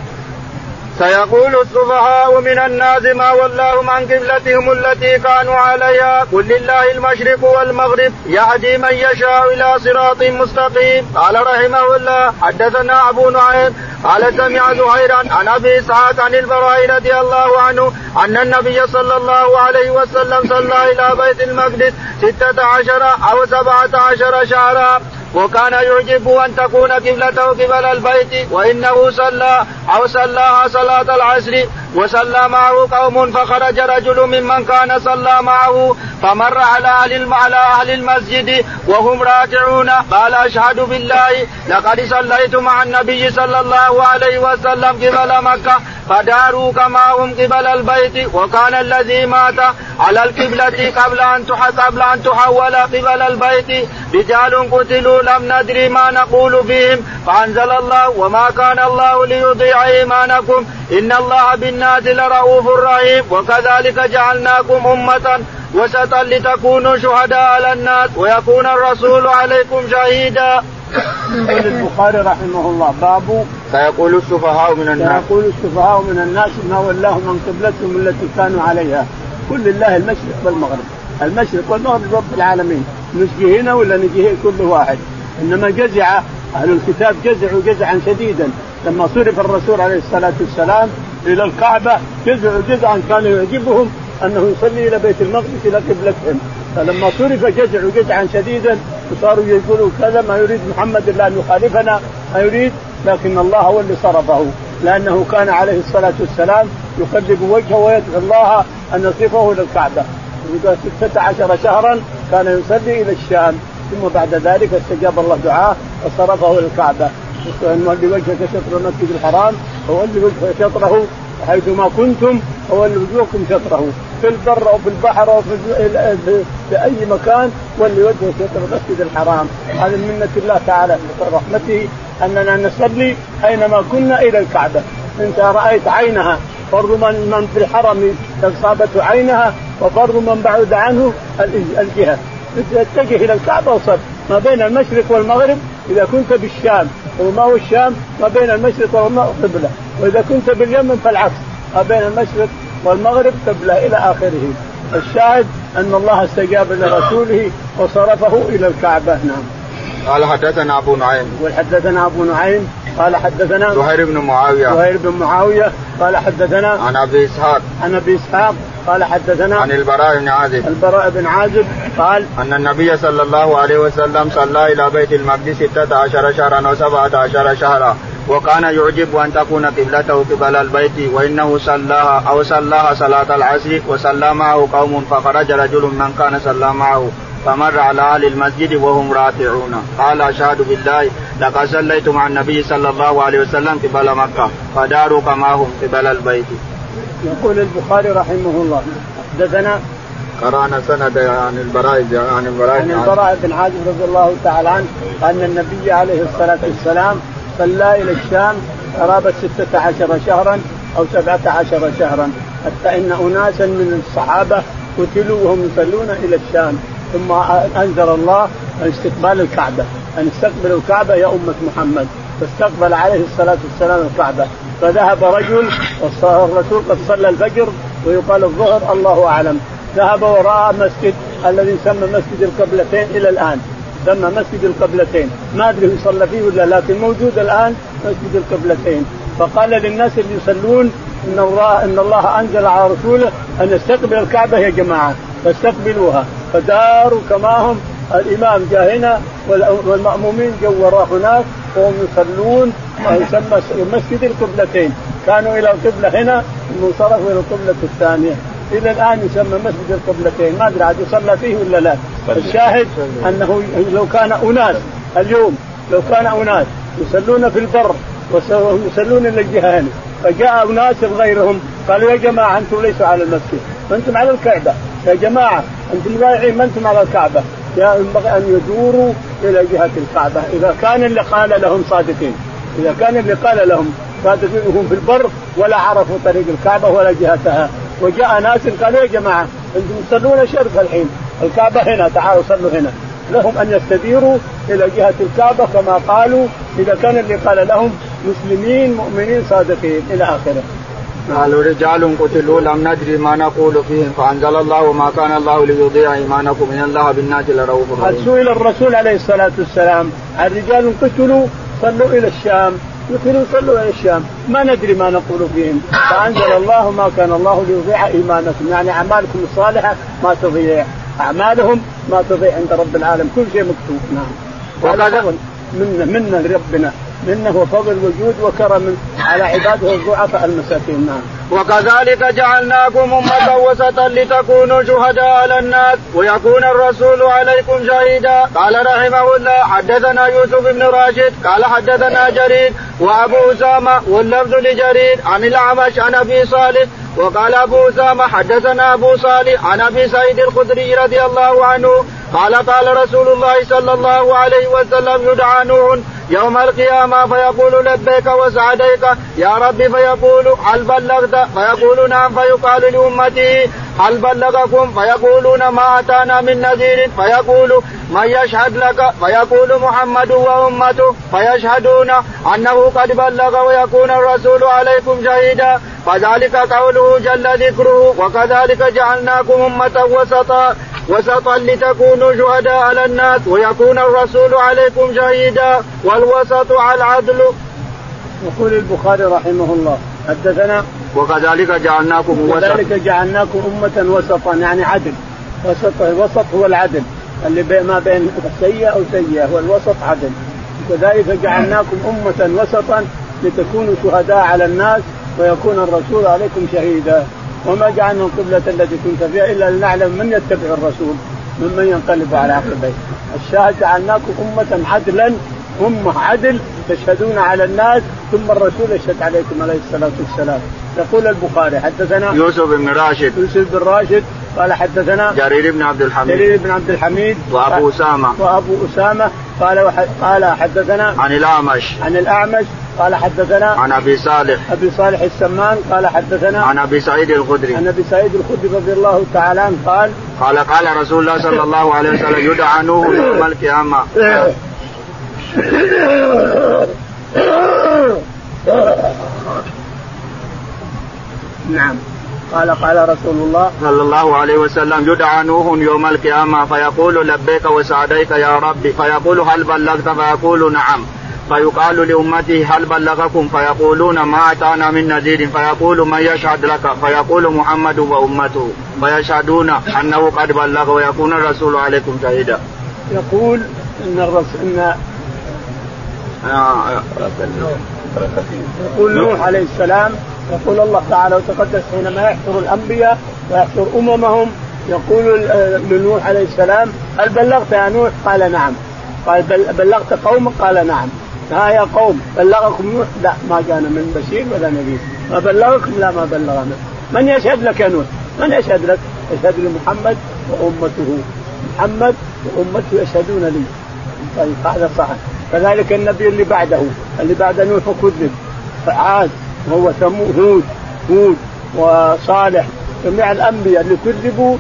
سيقول السفهاء من الناس ما ولاهم عن قبلتهم التي كانوا عليها قل لله المشرق والمغرب يهدي من يشاء إلى صراط مستقيم. قال رحمه الله حدثنا أبو نعيم قال سمع زهيرا عن أبي إسحاق عن البراء رضي الله عنه أن النبي صلى الله عليه وسلم صلى إلى بيت المقدس ستة عشر أو سبعة عشر شهرا. وكان يعجب أن تكون قبلته قبل البيت وإنه صلى أو صلاها صلاة العصر وصلى معه قوم فخرج رجل ممن كان صلى معه فمر على أهل على أهل المسجد وهم راجعون. قال أشهد بالله لقد صليت مع النبي صلى الله عليه وسلم قبل مكة. فداروا كما هم قبل البيت وكان الذي مات على القبلة قبل أن قبل أن تحول قبل البيت. رجال قتلوا لم ندري ما نقول فيهم فأنزل الله وما كان الله ليضيع إيمانكم. إن الله بالناس لرؤوف رحيم. وكذلك جعلناكم أمة وسطا لتكونوا شهداء على الناس ويكون الرسول عليكم شهيدا. يقول البخاري رحمه الله باب سيقول السفهاء من الناس. سيقول السفهاء من الناس ما ولاهم عن قبلتهم التي كانوا عليها. كل لله المشرق والمغرب. المشرق والمغرب رب العالمين. نجي هنا ولا نجي هنا؟ كل واحد. إنما جزع أهل الكتاب جزعوا جزعا شديدا. لما صرف الرسول عليه الصلاة والسلام إلى الكعبة جزعوا جزعا كان يعجبهم أنه يصلي إلى بيت المقدس إلى قبلتهم. فلما صرف جزعوا جزعا شديدا وصاروا يقولوا كذا ما يريد محمد إلا أن يخالفنا ما يريد لكن الله هو اللي صرفه. لأنه كان عليه الصلاة والسلام يقلب وجهه ويدعو الله أن يصرفه إلى الكعبه ستة عشر شهرا كان يصلي إلى الشام ثم بعد ذلك استجاب الله دعاه وصرفه إلى الكعبه ولي وجهك شطر المسجد الحرام وولي وجهك شطره حيثما كنتم فولوا وجوهكم شطره. في البر أو في البحر أو في, في أي مكان وجهك شطر المسجد الحرام. هذه من منة الله تعالى رحمته أننا نصلي أينما كنا إلى الكعبة. أنت رأيت عينها. فرض من من في الحرم أصابته عينها وفرض من بعد عنه الجهة. اتجه إلى الكعبة وصل. ما بين المشرق والمغرب إذا كنت بالشام. وما هو الشام؟ ما بين المشرق والمغرب قبلة. وإذا كنت باليمن فالعكس. ما بين المشرق والمغرب قبله إلى آخره. الشاهد أن الله استجاب لرسوله وصرفه إلى الكعبة. نعم. قال حدثنا أبو نعيم. وحدثنا أبو نعيم قال حدثنا زهير بن معاوية. زهير بن معاوية قال حدثنا عن أبي إسحاق. عن أبي إسحاق قال حدثنا عن البراء بن عازب. البراء بن عازب قال أن النبي صلى الله عليه وسلم صلى إلى بيت المقدس 16 شهرا وسبعة عشر شهرا وكان يعجب أن تكون قبلته قبل البيت وإنه صلاها أو صلاها صلاة العصر وصلى معه قوم فخرج رجل من كان صلى معه. فمر على أهل المسجد وهم راكعون قال أشهد بالله لقد صليت مع النبي صلى الله عليه وسلم قبل مكة فداروا كما هم قبل البيت. يقول البخاري رحمه الله حدثنا قرانا سند عن البراء عن البراء عن البراء بن عازب رضي الله تعالى عنه أن النبي عليه الصلاة والسلام صلى إلى الشام قرابه ستة عشر شهرا أو سبعة عشر شهرا حتى إن اناسا من الصحابة قتلوا وهم يصلون إلى الشام ثم أنزل الله استقبال الكعبة أن استقبلوا الكعبة يا أمة محمد. فاستقبل عليه الصلاة والسلام الكعبة. فذهب رجل والرسول قد صلى الفجر ويقال الظهر الله أعلم. ذهب وراى مسجد الذي يسمى مسجد القبلتين إلى الآن. سمى مسجد القبلتين. ما أدري صلى فيه ولا لكن موجود الآن مسجد القبلتين. فقال للناس اللي يصلون إن الله إن الله أنزل على رسوله أن يستقبل الكعبة يا جماعة. فاستقبلوها. فداروا كما هم الإمام جاء هنا والمأمومين جو وراه هناك وهم يصلون يسمى مسجد القبلتين. كانوا إلى القبلة هنا ثم انصرفوا إلى القبلة الثانية. إلى الآن يسمى مسجد القبلتين. ما أدري عاد يصلى فيه ولا لا. الشاهد أنه لو كان أناس اليوم لو كان أناس يصلون في البر ويصلون إلى الجهه هنا فجاء أناس غيرهم قالوا يا جماعة أنتم ليسوا على المسجد. أنتم على الكعبة. يا جماعة أنتم ضايعين ما أنتم على الكعبة؟ ينبغي أن يدوروا إلى جهة الكعبة. إذا كان اللي قال لهم صادقين. إذا كان اللي قال لهم صادقين وهم في البر ولا عرفوا طريق الكعبة ولا جهتها. وجاء ناس قالوا يا جماعة أنتم تصلون شرق الحين. الكعبة هنا تعالوا صلوا هنا. لهم أن يستديروا إلى جهة الكعبة كما قالوا. إذا كان اللي قال لهم مسلمين مؤمنين صادقين. إلى آخره. قالوا رجال قتلوا لم ندري ما نقول فيهم. فأنزل الله وما كان الله ليضيع إيمانكم. إن الله بالناس لرؤوف رحيم. سئل الرسول عليه الصلاة والسلام عن رجال قتلوا صلوا إلى الشام. قتلوا صلوا إلى الشام. ما ندري ما نقول فيهم. فأنزل الله ما كان الله ليضيع إيمانكم. يعني أعمالكم الصالحة ما تضيع. أعمالهم ما تضيع عند رب العالم. كل شيء مكتوب. نعم. وهذا منا منا ربنا. منه وفضل وجود وكرم على عباده الضعفاء المساكين. نعم. وكذلك جعلناكم أمة وسطا لتكونوا شهداء على الناس ويكون الرسول عليكم شهيدا. قال رحمه الله حدثنا يوسف بن راشد قال حدثنا جرير وأبو أسامة واللفظ لجرير عن الأعمش عن أبي صالح وقال أبو أسامة حدثنا أبو صالح عن أبي سعيد الخدري رضي الله عنه قال قال رسول الله صلى الله عليه وسلم يدعى نوح يوم القيامة فيقول لبيك وسعديك يا رب فيقول هل بلغت؟ فيقول نعم فيقال لأمته هل بلغكم؟ فيقولون ما أتانا من نذير. فيقول من يشهد لك؟ فيقول محمد وأمته. فيشهدون أنه قد بلغ ويكون الرسول عليكم شهيدا. فذلك قوله جل ذكره وكذلك جعلناكم أمة وسطا وسطا لتكونوا شهداء على الناس ويكون الرسول عليكم شهيدا. والوسط على العدل. يقول البخاري رحمه الله حدثنا وكذلك جعلناكم وكذلك جعلناكم أمة وسطا يعني عدل. وسط الوسط هو العدل. اللي ما بين سيئة أو سيئة هو الوسط عدل. وكذلك جعلناكم أمة وسطا لتكونوا شهداء على الناس ويكون الرسول عليكم شهيدا. وما جعلنا القبلة التي كنت فيها إلا لنعلم من يتبع الرسول ممن ينقلب على عقبيه. الشاهد جعلناكم أمة عدلا أمة عدل تشهدون على الناس ثم الرسول يشهد عليكم عليه الصلاة والسلام. يقول البخاري حدثنا يوسف بن راشد. يوسف بن راشد قال حدثنا جرير بن عبد الحميد. جرير بن عبد الحميد. وأبو أسامة. وأبو أسامة. قال وح... قال حدثنا عن الأعمش. عن الأعمش. قال حدثنا عن أبي صالح. أبي صالح السمان. قال حدثنا عن أبي سعيد الخدري. عن أبي سعيد الخدري رضي الله تعالى عنه قال قال قال رسول الله صلى الله عليه وسلم يدعى نوح يوم القيامة. نعم. قال قال رسول الله صلى الله عليه وسلم يدعى نوح يوم القيامة فيقول لبيك وسعديك يا ربي. فيقول هل بلغت? فيقول نعم. فيقال لأمته هل بلغكم؟ فيقولون ما أتانا من نذير. فيقول من يشهد لك؟ فيقول محمد وأمته. فيشهدون أنه قد بلغ ويكون الرسول عليكم شهيدا. يقول إن الرسول إن يقول نوح عليه السلام يقول الله تعالى وتقدس حينما يحشر الأنبياء ويحشر أممهم يقول لنوح عليه السلام هل بلغت يا نوح؟ قال نعم. قال بلغت قومك؟ قال نعم. ها يا قوم بلغكم نوح؟ لا ما كان من بشير ولا نبي. ما بلغكم؟ لا ما بلغنا. من يشهد لك يا نوح؟ من يشهد لك؟ يشهد لي محمد وأمته. محمد وأمته يشهدون لي. طيب هذا صحيح. كذلك النبي اللي بعده اللي بعد نوح كذب عاد وهو هود هود وصالح. جميع الأنبياء اللي كذبوا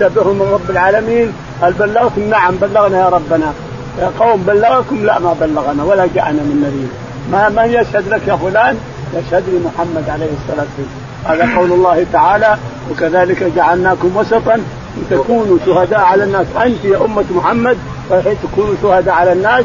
تبعهم من رب العالمين. هل بلغكم؟ نعم بلغنا يا ربنا. يا قوم بلغكم؟ لا ما بلغنا ولا جاءنا من نذير ما من يشهد لك يا فلان؟ يشهد لي محمد عليه الصلاة والسلام. هذا قول الله تعالى وكذلك جعلناكم وسطا لتكونوا شهداء على الناس. أنت يا أمة محمد تكونوا شهداء على الناس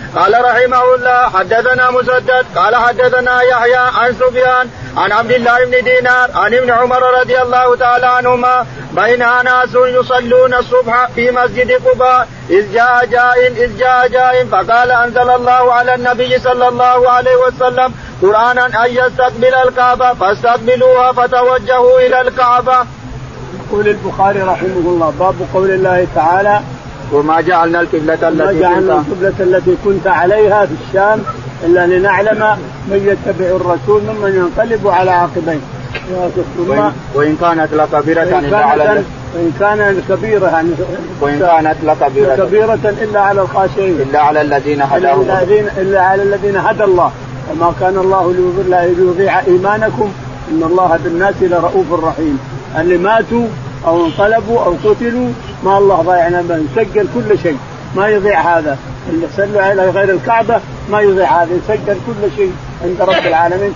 قال رحمه الله حدثنا مسدد قال حدثنا يحيى عن سفيان عن عبد الله بن دينار عن ابن عمر رضي الله تعالى عنهما بين ناس يصلون الصبح في مسجد قباء إذ جاء جاء إذ جاء جاء فقال أنزل الله على النبي صلى الله عليه وسلم قرآنا أن يستقبل الكعبة فاستقبلوها فتوجهوا إلى الكعبة. يقول البخاري رحمه الله باب قول الله تعالى وما جعلنا القبلة التي جعلنا القبلة التي كنت عليها في الشام إلا لنعلم من يتبع الرسول ممن ينقلب على عقبيه. وإن, وإن كانت لكبيرة إلا على وإن كان كبيرة وإن كانت لكبيرة كبيرة إلا على الخاشعين. إلا على الذين هداهم. إلا على الذين هدى الله. وما كان الله ليضيع إيمانكم إن الله بالناس لرؤوف رحيم. اللي ماتوا أو انقلبوا أو قتلوا ما الله ضايعنا من يسجل كل شيء. ما يضيع هذا. اللي صلوا على غير الكعبة ما يضيع هذا. يسجل كل شيء عند رب العالمين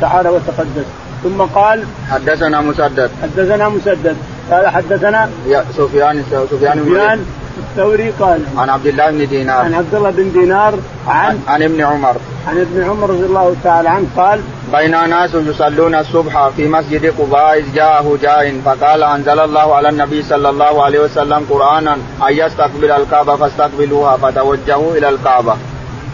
تعالى وتقدس. ثم قال حدثنا مسدد. حدثنا مسدد. قال حدثنا يا سفيان سفيان سفيان الثوري قال عن عبد الله بن دينار. عن عبد الله بن دينار عن عن ابن عمر. عن ابن عمر رضي الله تعالى عنه قال بين ناس يصلون الصبح في مسجد قباء إذ جاءه جاء فقال أنزل الله على النبي صلى الله عليه وسلم قرآنا أن يستقبل الكعبة فاستقبلوها فتوجهوا إلى الكعبة.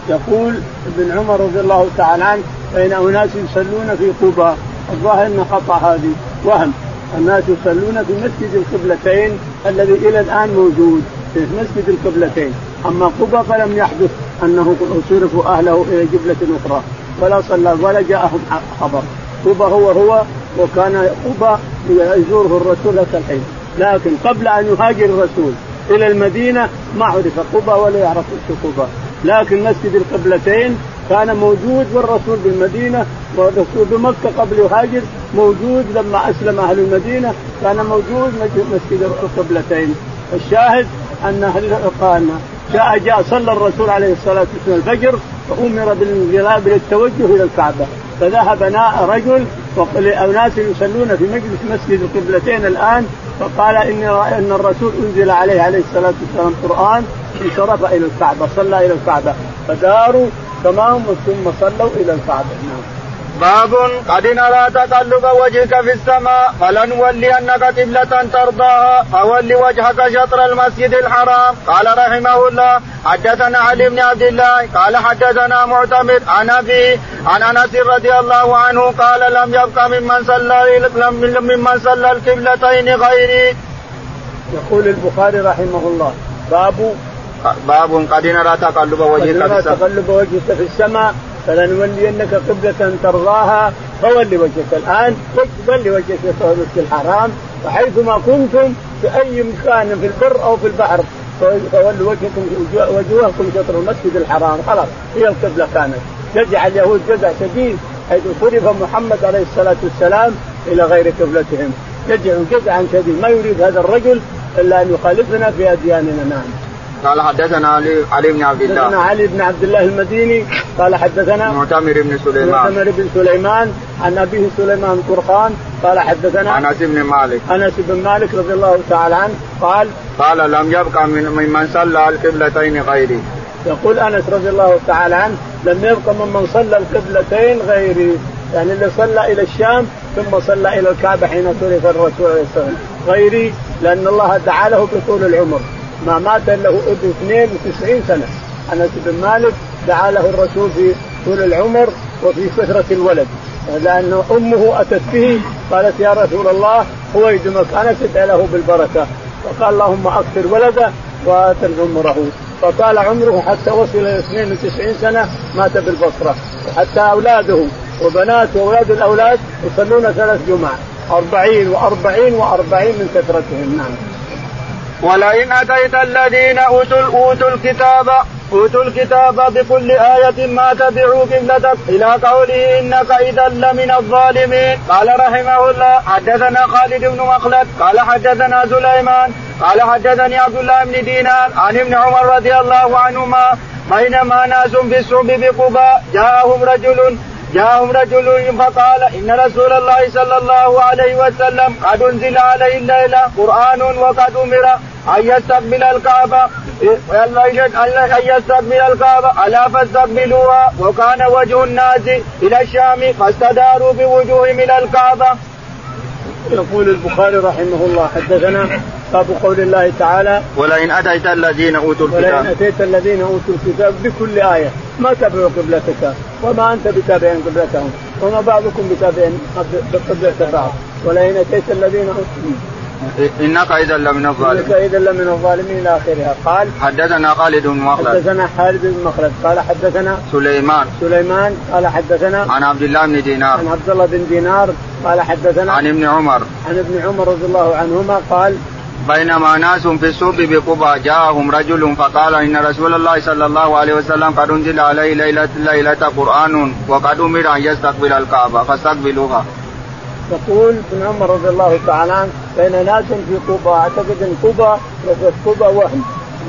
يقول ابن عمر رضي الله تعالى عنه بين أناس يصلون في قباء. الظاهر أن خطأ هذه. وهم الناس يصلون في مسجد القبلتين الذي إلى الآن موجود. في مسجد القبلتين. أما قبى فلم يحدث أنه صرفوا أهله إلى قبلة أخرى ولا صلى ولا جاءهم خبر. قبى هو هو وكان قبى يزوره الرسول حتى الحين. لكن قبل أن يهاجر الرسول إلى المدينة ما عرف قبى ولا يعرف قبى لكن مسجد القبلتين كان موجود والرسول بالمدينة والرسول بمكة قبل يهاجر موجود لما أسلم أهل المدينة كان موجود مسجد القبلتين. الشاهد أن قال جاء جاء صلى الرسول عليه الصلاة والسلام الفجر فامر بالانقلاب للتوجه إلى الكعبة. فذهب رجل اناس يصلون في مجلس مسجد القبلتين الآن فقال إني أن الرسول أنزل عليه عليه الصلاة والسلام قرآن انصرف إلى الكعبة صلى إلى الكعبة. فداروا تمام ثم صلوا إلى الكعبة. نعم. باب قد نرى تقلب وجهك في السماء فلنولينك قبلة ترضاها فول وجهك شطر المسجد الحرام قال رحمه الله حدثنا علي بن عبد الله قال حدثنا معتمد عن أبي عن أنس رضي الله عنه قال لم يبق ممن صلى ممن صلى القبلتين غيري. يقول البخاري رحمه الله باب باب قد نرى تقلب وجهك في السماء تقلب وجهك في السماء فلنولينك قبلة ترضاها. فول وجهك الآن. ول وجهك في المسجد الحرام. وحيثما كنتم في أي مكان في البر أو في البحر فولوا وجهكم وجوهكم شطر المسجد الحرام. خلاص هي القبلة كانت. جزع اليهود جزع شديد حيث صرف محمد عليه الصلاة والسلام إلى غير قبلتهم. جزع جزعا شديد. ما يريد هذا الرجل إلا أن يخالفنا في أدياننا. نعم. قال حدثنا علي علي بن عبد الله. حدثنا علي بن عبد الله المديني قال حدثنا معتمر بن سليمان. معتمر بن سليمان عن أبيه سليمان قرخان قال حدثنا أنس بن مالك. أنس بن مالك رضي الله تعالى عنه قال قال لم يبقى من ممن صلى القبلتين غيري. يقول أنس رضي الله تعالى عنه لم يبقى ممن صلى القبلتين غيري. يعني اللي صلى إلى الشام ثم صلى إلى الكعبة حين صرف الرسول عليه الصلاه والسلام غيري لأن الله دعا له بطول العمر. ما مات له ابن 92 سنة. أنس بن مالك دعا له الرسول في طول العمر وفي كثرة الولد. لأن أمه أتت به قالت يا رسول الله هو يدمك أنا ادعي له بالبركة. فقال اللهم أكثر ولده واتر عمره. فطال عمره حتى وصل إلى 92 سنة مات بالبصرة. وحتى أولاده وبنات وأولاد الأولاد يصلون ثلاث جمع أربعين وأربعين وأربعين من كثرتهم نعم. ولئن أتيت الذين أوتوا أوتوا الكتاب أوتوا الكتاب بكل آية ما تبعوا قبلتك إلى قوله إنك إذا لمن الظالمين. قال رحمه الله حدثنا خالد بن مخلد قال حدثنا سليمان قال حدثني عبد الله بن دينار عن ابن عمر رضي الله عنهما بينما ناس السوق بقباء جاءهم رجل جاءهم رجل فقال إن رسول الله صلى الله عليه وسلم قد أنزل عليه الليلة قرآن وقد أمر أن يستقبل الكعبة. أن يستقبل الكعبة. ألا فاستقبلوها. وكان وجه الناس إلى الشام فاستداروا بوجوههم إلى الكعبة. يقول البخاري رحمه الله حدثنا باب قول الله تعالى ولئن أتيت الذين أوتوا الكتاب. ولئن أتيت الذين أوتوا الكتاب بكل آية ما تبعوا قبلتك؟ وما أنت بتابع قبلتهم؟ وما بعضكم بتابع قبلة بعض ولئن أتيت الذين اوتوا إنك إذا لمن الظالمين. إنك إذا لمن الظالمين إلى آخرها. قال حدثنا خالد بن مخلد. حدثنا خالد بن مخلد. قال حدثنا سليمان. سليمان. قال حدثنا عن عبد الله بن دينار. عن عبد الله بن دينار. قال حدثنا عن ابن عمر. عن ابن عمر رضي الله عنهما قال بينما ناس في السوق بقبى جاءهم رجل فقال إن رسول الله صلى الله عليه وسلم قد أنزل عليه ليلة ليلة قرآن وقد أمر أن يستقبل الكعبة فاستقبلوها. يقول ابن عمر رضي الله تعالى عنه بين ناس في قبى أعتقد إن قبى قبى وهم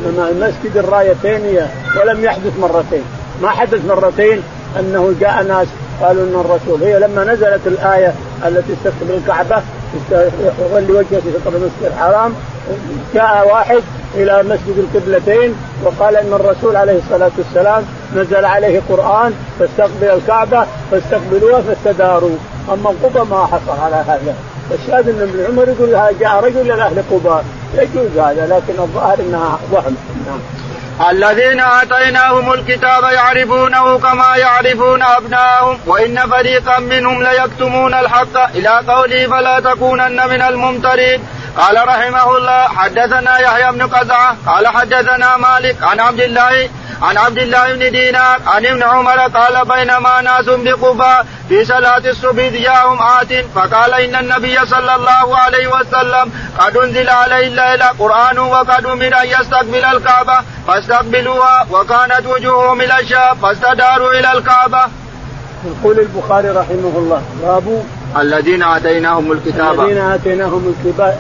إنما المسجد الرايتين ولم يحدث مرتين. ما حدث مرتين أنه جاء ناس قالوا إن الرسول هي لما نزلت الآية التي تستقبل الكعبه يولي وجهه في شطر المسجد الحرام جاء واحد إلى مسجد القبلتين وقال إن الرسول عليه الصلاة والسلام نزل عليه قرآن فاستقبل الكعبة فاستقبلوها فاستداروا. أما قبى ما حصل على هذا فالشاهد إن ابن عمر يقول جاء رجل إلى أهل قباء يجوز هذا لكن الظاهر إنها وهم نعم. الذين آتيناهم الكتاب يعرفونه كما يعرفون أبناءهم وإن فريقا منهم ليكتمون الحق. إلى قوله فلا تكونن من الممترين. قال رحمه الله حدثنا يحيى بن قزعة قال حدثنا مالك عن عبد الله عن عبد الله بن دينار عن ابن عمر قال بينما ناس بقباء في صلاة الصبح جاءهم آت فقال إن النبي صلى الله عليه وسلم قد أنزل عليه الليلة قرآن وقد أمر أن يستقبل الكعبة فاستقبلوها وكانت وجوههم إلى الشام فاستداروا إلى الكعبة. يقول البخاري رحمه الله باب الذين آتيناهم الكتاب. الذين آتيناهم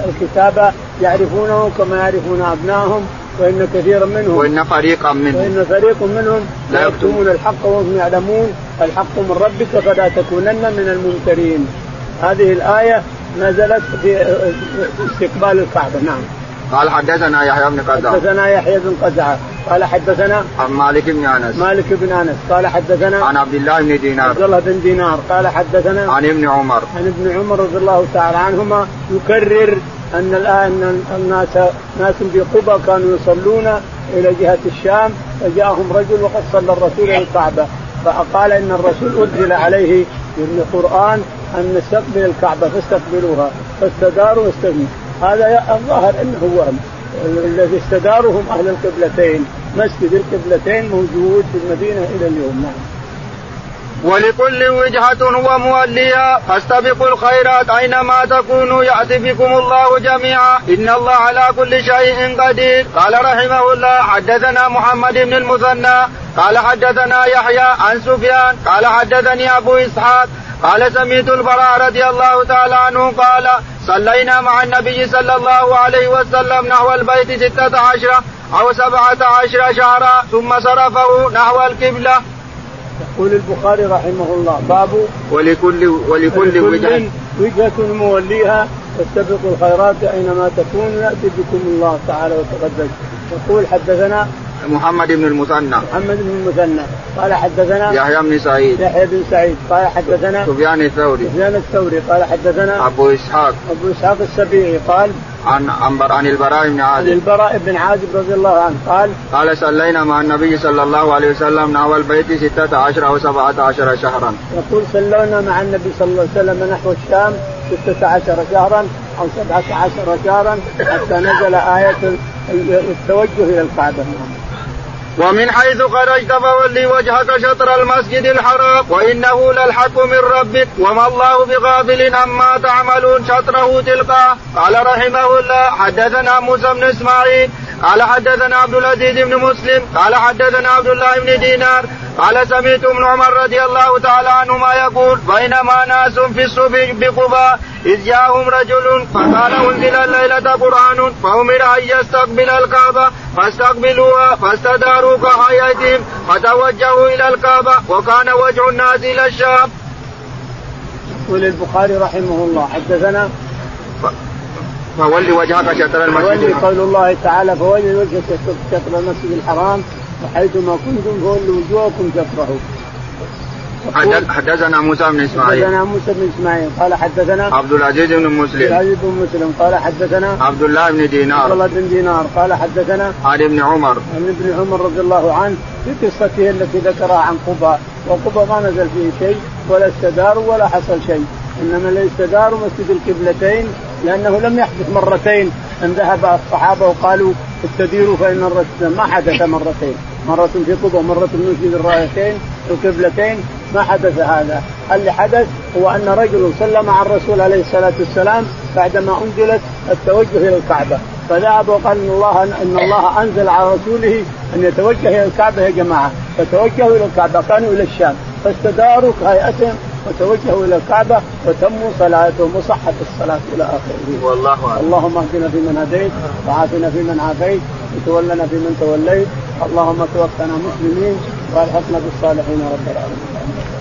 الكتاب يعرفونه كما يعرفون أبنائهم وإن كثيرا منهم وإن فريقا منهم. وإن فريق منهم لا يكتمون الحق وهم يعلمون. الحق من ربك فلا تكونن من الممترين. هذه الآية نزلت في استقبال الكعبة نعم. قال حدثنا يحيى بن قزعة. حدثنا يحيى بن قزعة. قال حدثنا عن مالك بن أنس. مالك بن أنس. قال حدثنا عن عبد الله بن دينار. عبد الله بن دينار. قال حدثنا عن ابن عمر. عن ابن عمر رضي الله تعالى عنهما يكرر أن الان الناس ناس في قبى كانوا يصلون إلى جهة الشام. فجاءهم رجل وقد صلى الرسول إلى الكعبة. فقال إن الرسول أنزل عليه من القرآن أن نستقبل الكعبة فاستقبلوها. فاستداروا واستقبلوا هذا الظاهر إنه وهم الذي استدارهم أهل القبلتين. مسجد القبلتين موجود في المدينة إلى اليوم. نعم. ولكل وجهة هو موليها فاستبقوا الخيرات أينما تكونوا. يأتي بكم الله جميعا. إن الله على كل شيء قدير. قال رحمه الله حدثنا محمد بن المثنى. قال حدثنا يحيى عن سفيان. قال حدثني أبو إسحاق. قال سمعت البراء رضي الله تعالى عنه قال صلينا مع النبي صلى الله عليه وسلم نحو البيت ستة عشر أو سبعة عشر شهرا ثم صرفه نحو القبلة. يقول البخاري رحمه الله باب ولكل ولكل وجهة وجهة موليها فاستبقوا الخيرات أينما تكونوا يأتي بكم الله تعالى وتقدس يقول حدثنا محمد بن المثنى. محمد بن المثنى. قال حدثنا يحيى بن سعيد. يحيى بن سعيد. قال حدثنا سفيان الثوري. سفيان الثوري. قال حدثنا أبو إسحاق. أبو إسحاق السبيعي. قال عن عن عن البراء بن عن عازب البراء بن عازب رضي الله عنه. قال قال صلينا مع النبي صلى الله عليه وسلم نحو البيت ستة عشر أو سبعة عشر شهرا. يقول صلينا مع النبي صلى الله عليه وسلم نحو الشام ستة عشر شهرا أو سبعة عشر شهرا حتى نزل آية التوجه إلى الكعبة. ومن حيث خرجت فولي وجهك شطر المسجد الحرام وإنه للحق من ربك وما الله بغافل عما تعملون شطره تلقاه. قال رحمه الله حدثنا موسى بن إسماعيل قال حدثنا عبد العزيز بن مسلم قال حدثنا عبد الله بن دينار قال سمعت ابن عمر رضي الله تعالى عنهما يقول بينما ناس في الصبح بقباء إذ جاءهم رجل فقال أنزل الليلة قرآن فأمر أن يستقبل الكعبة فاستقبلوها فاستداروا كهيئتهم فتوجهوا إلى الكعبة وكان وجه الناس إلى الشام. يقول البخاري رحمه الله حدثنا فول وجهك شطر المسجد. فول قول الله تعالى فول وجهك شطر المسجد الحرام وحيثما كنتم فولوا وجوهكم شطره حدثنا موسى بن إسماعيل. حدثنا موسى بن إسماعيل. قال حدثنا عبد العزيز بن مسلم. عبد العزيز بن مسلم. قال حدثنا عبد الله بن دينار. عبد الله بن دينار. قال حدثنا عن ابن عمر. عن ابن عمر رضي الله عنه في قصته التي ذكرها عن قباء وقباء ما نزل فيه شيء ولا استدار ولا حصل شيء. إنما اللي استداروا مسجد القبلتين لأنه لم يحدث مرتين. إن ذهب الصحابة وقالوا استديروا فإن الرسول ما حدث مرتين. مرة في قبة ومرة في مسجد الرايتين القبلتين. ما حدث هذا. اللي حدث هو أن رجل صلى مع الرسول عليه الصلاة والسلام بعدما أنزلت التوجه إلى الكعبة. فذهب وقال إن الله إن الله أنزل على رسوله أن يتوجه إلى الكعبة يا جماعة. فتوجهوا إلى الكعبة كانوا إلى الشام. فاستداروا كهيئتهم وتوجهوا إلى الكعبة وتموا صلاتهم وصحت الصلاة إلى آخره. والله أعلم. اللهم اهدنا فيمن هديت وعافنا فيمن عافيت وتولنا فيمن توليت اللهم توفنا مسلمين وألحقنا بالصالحين رب العالمين.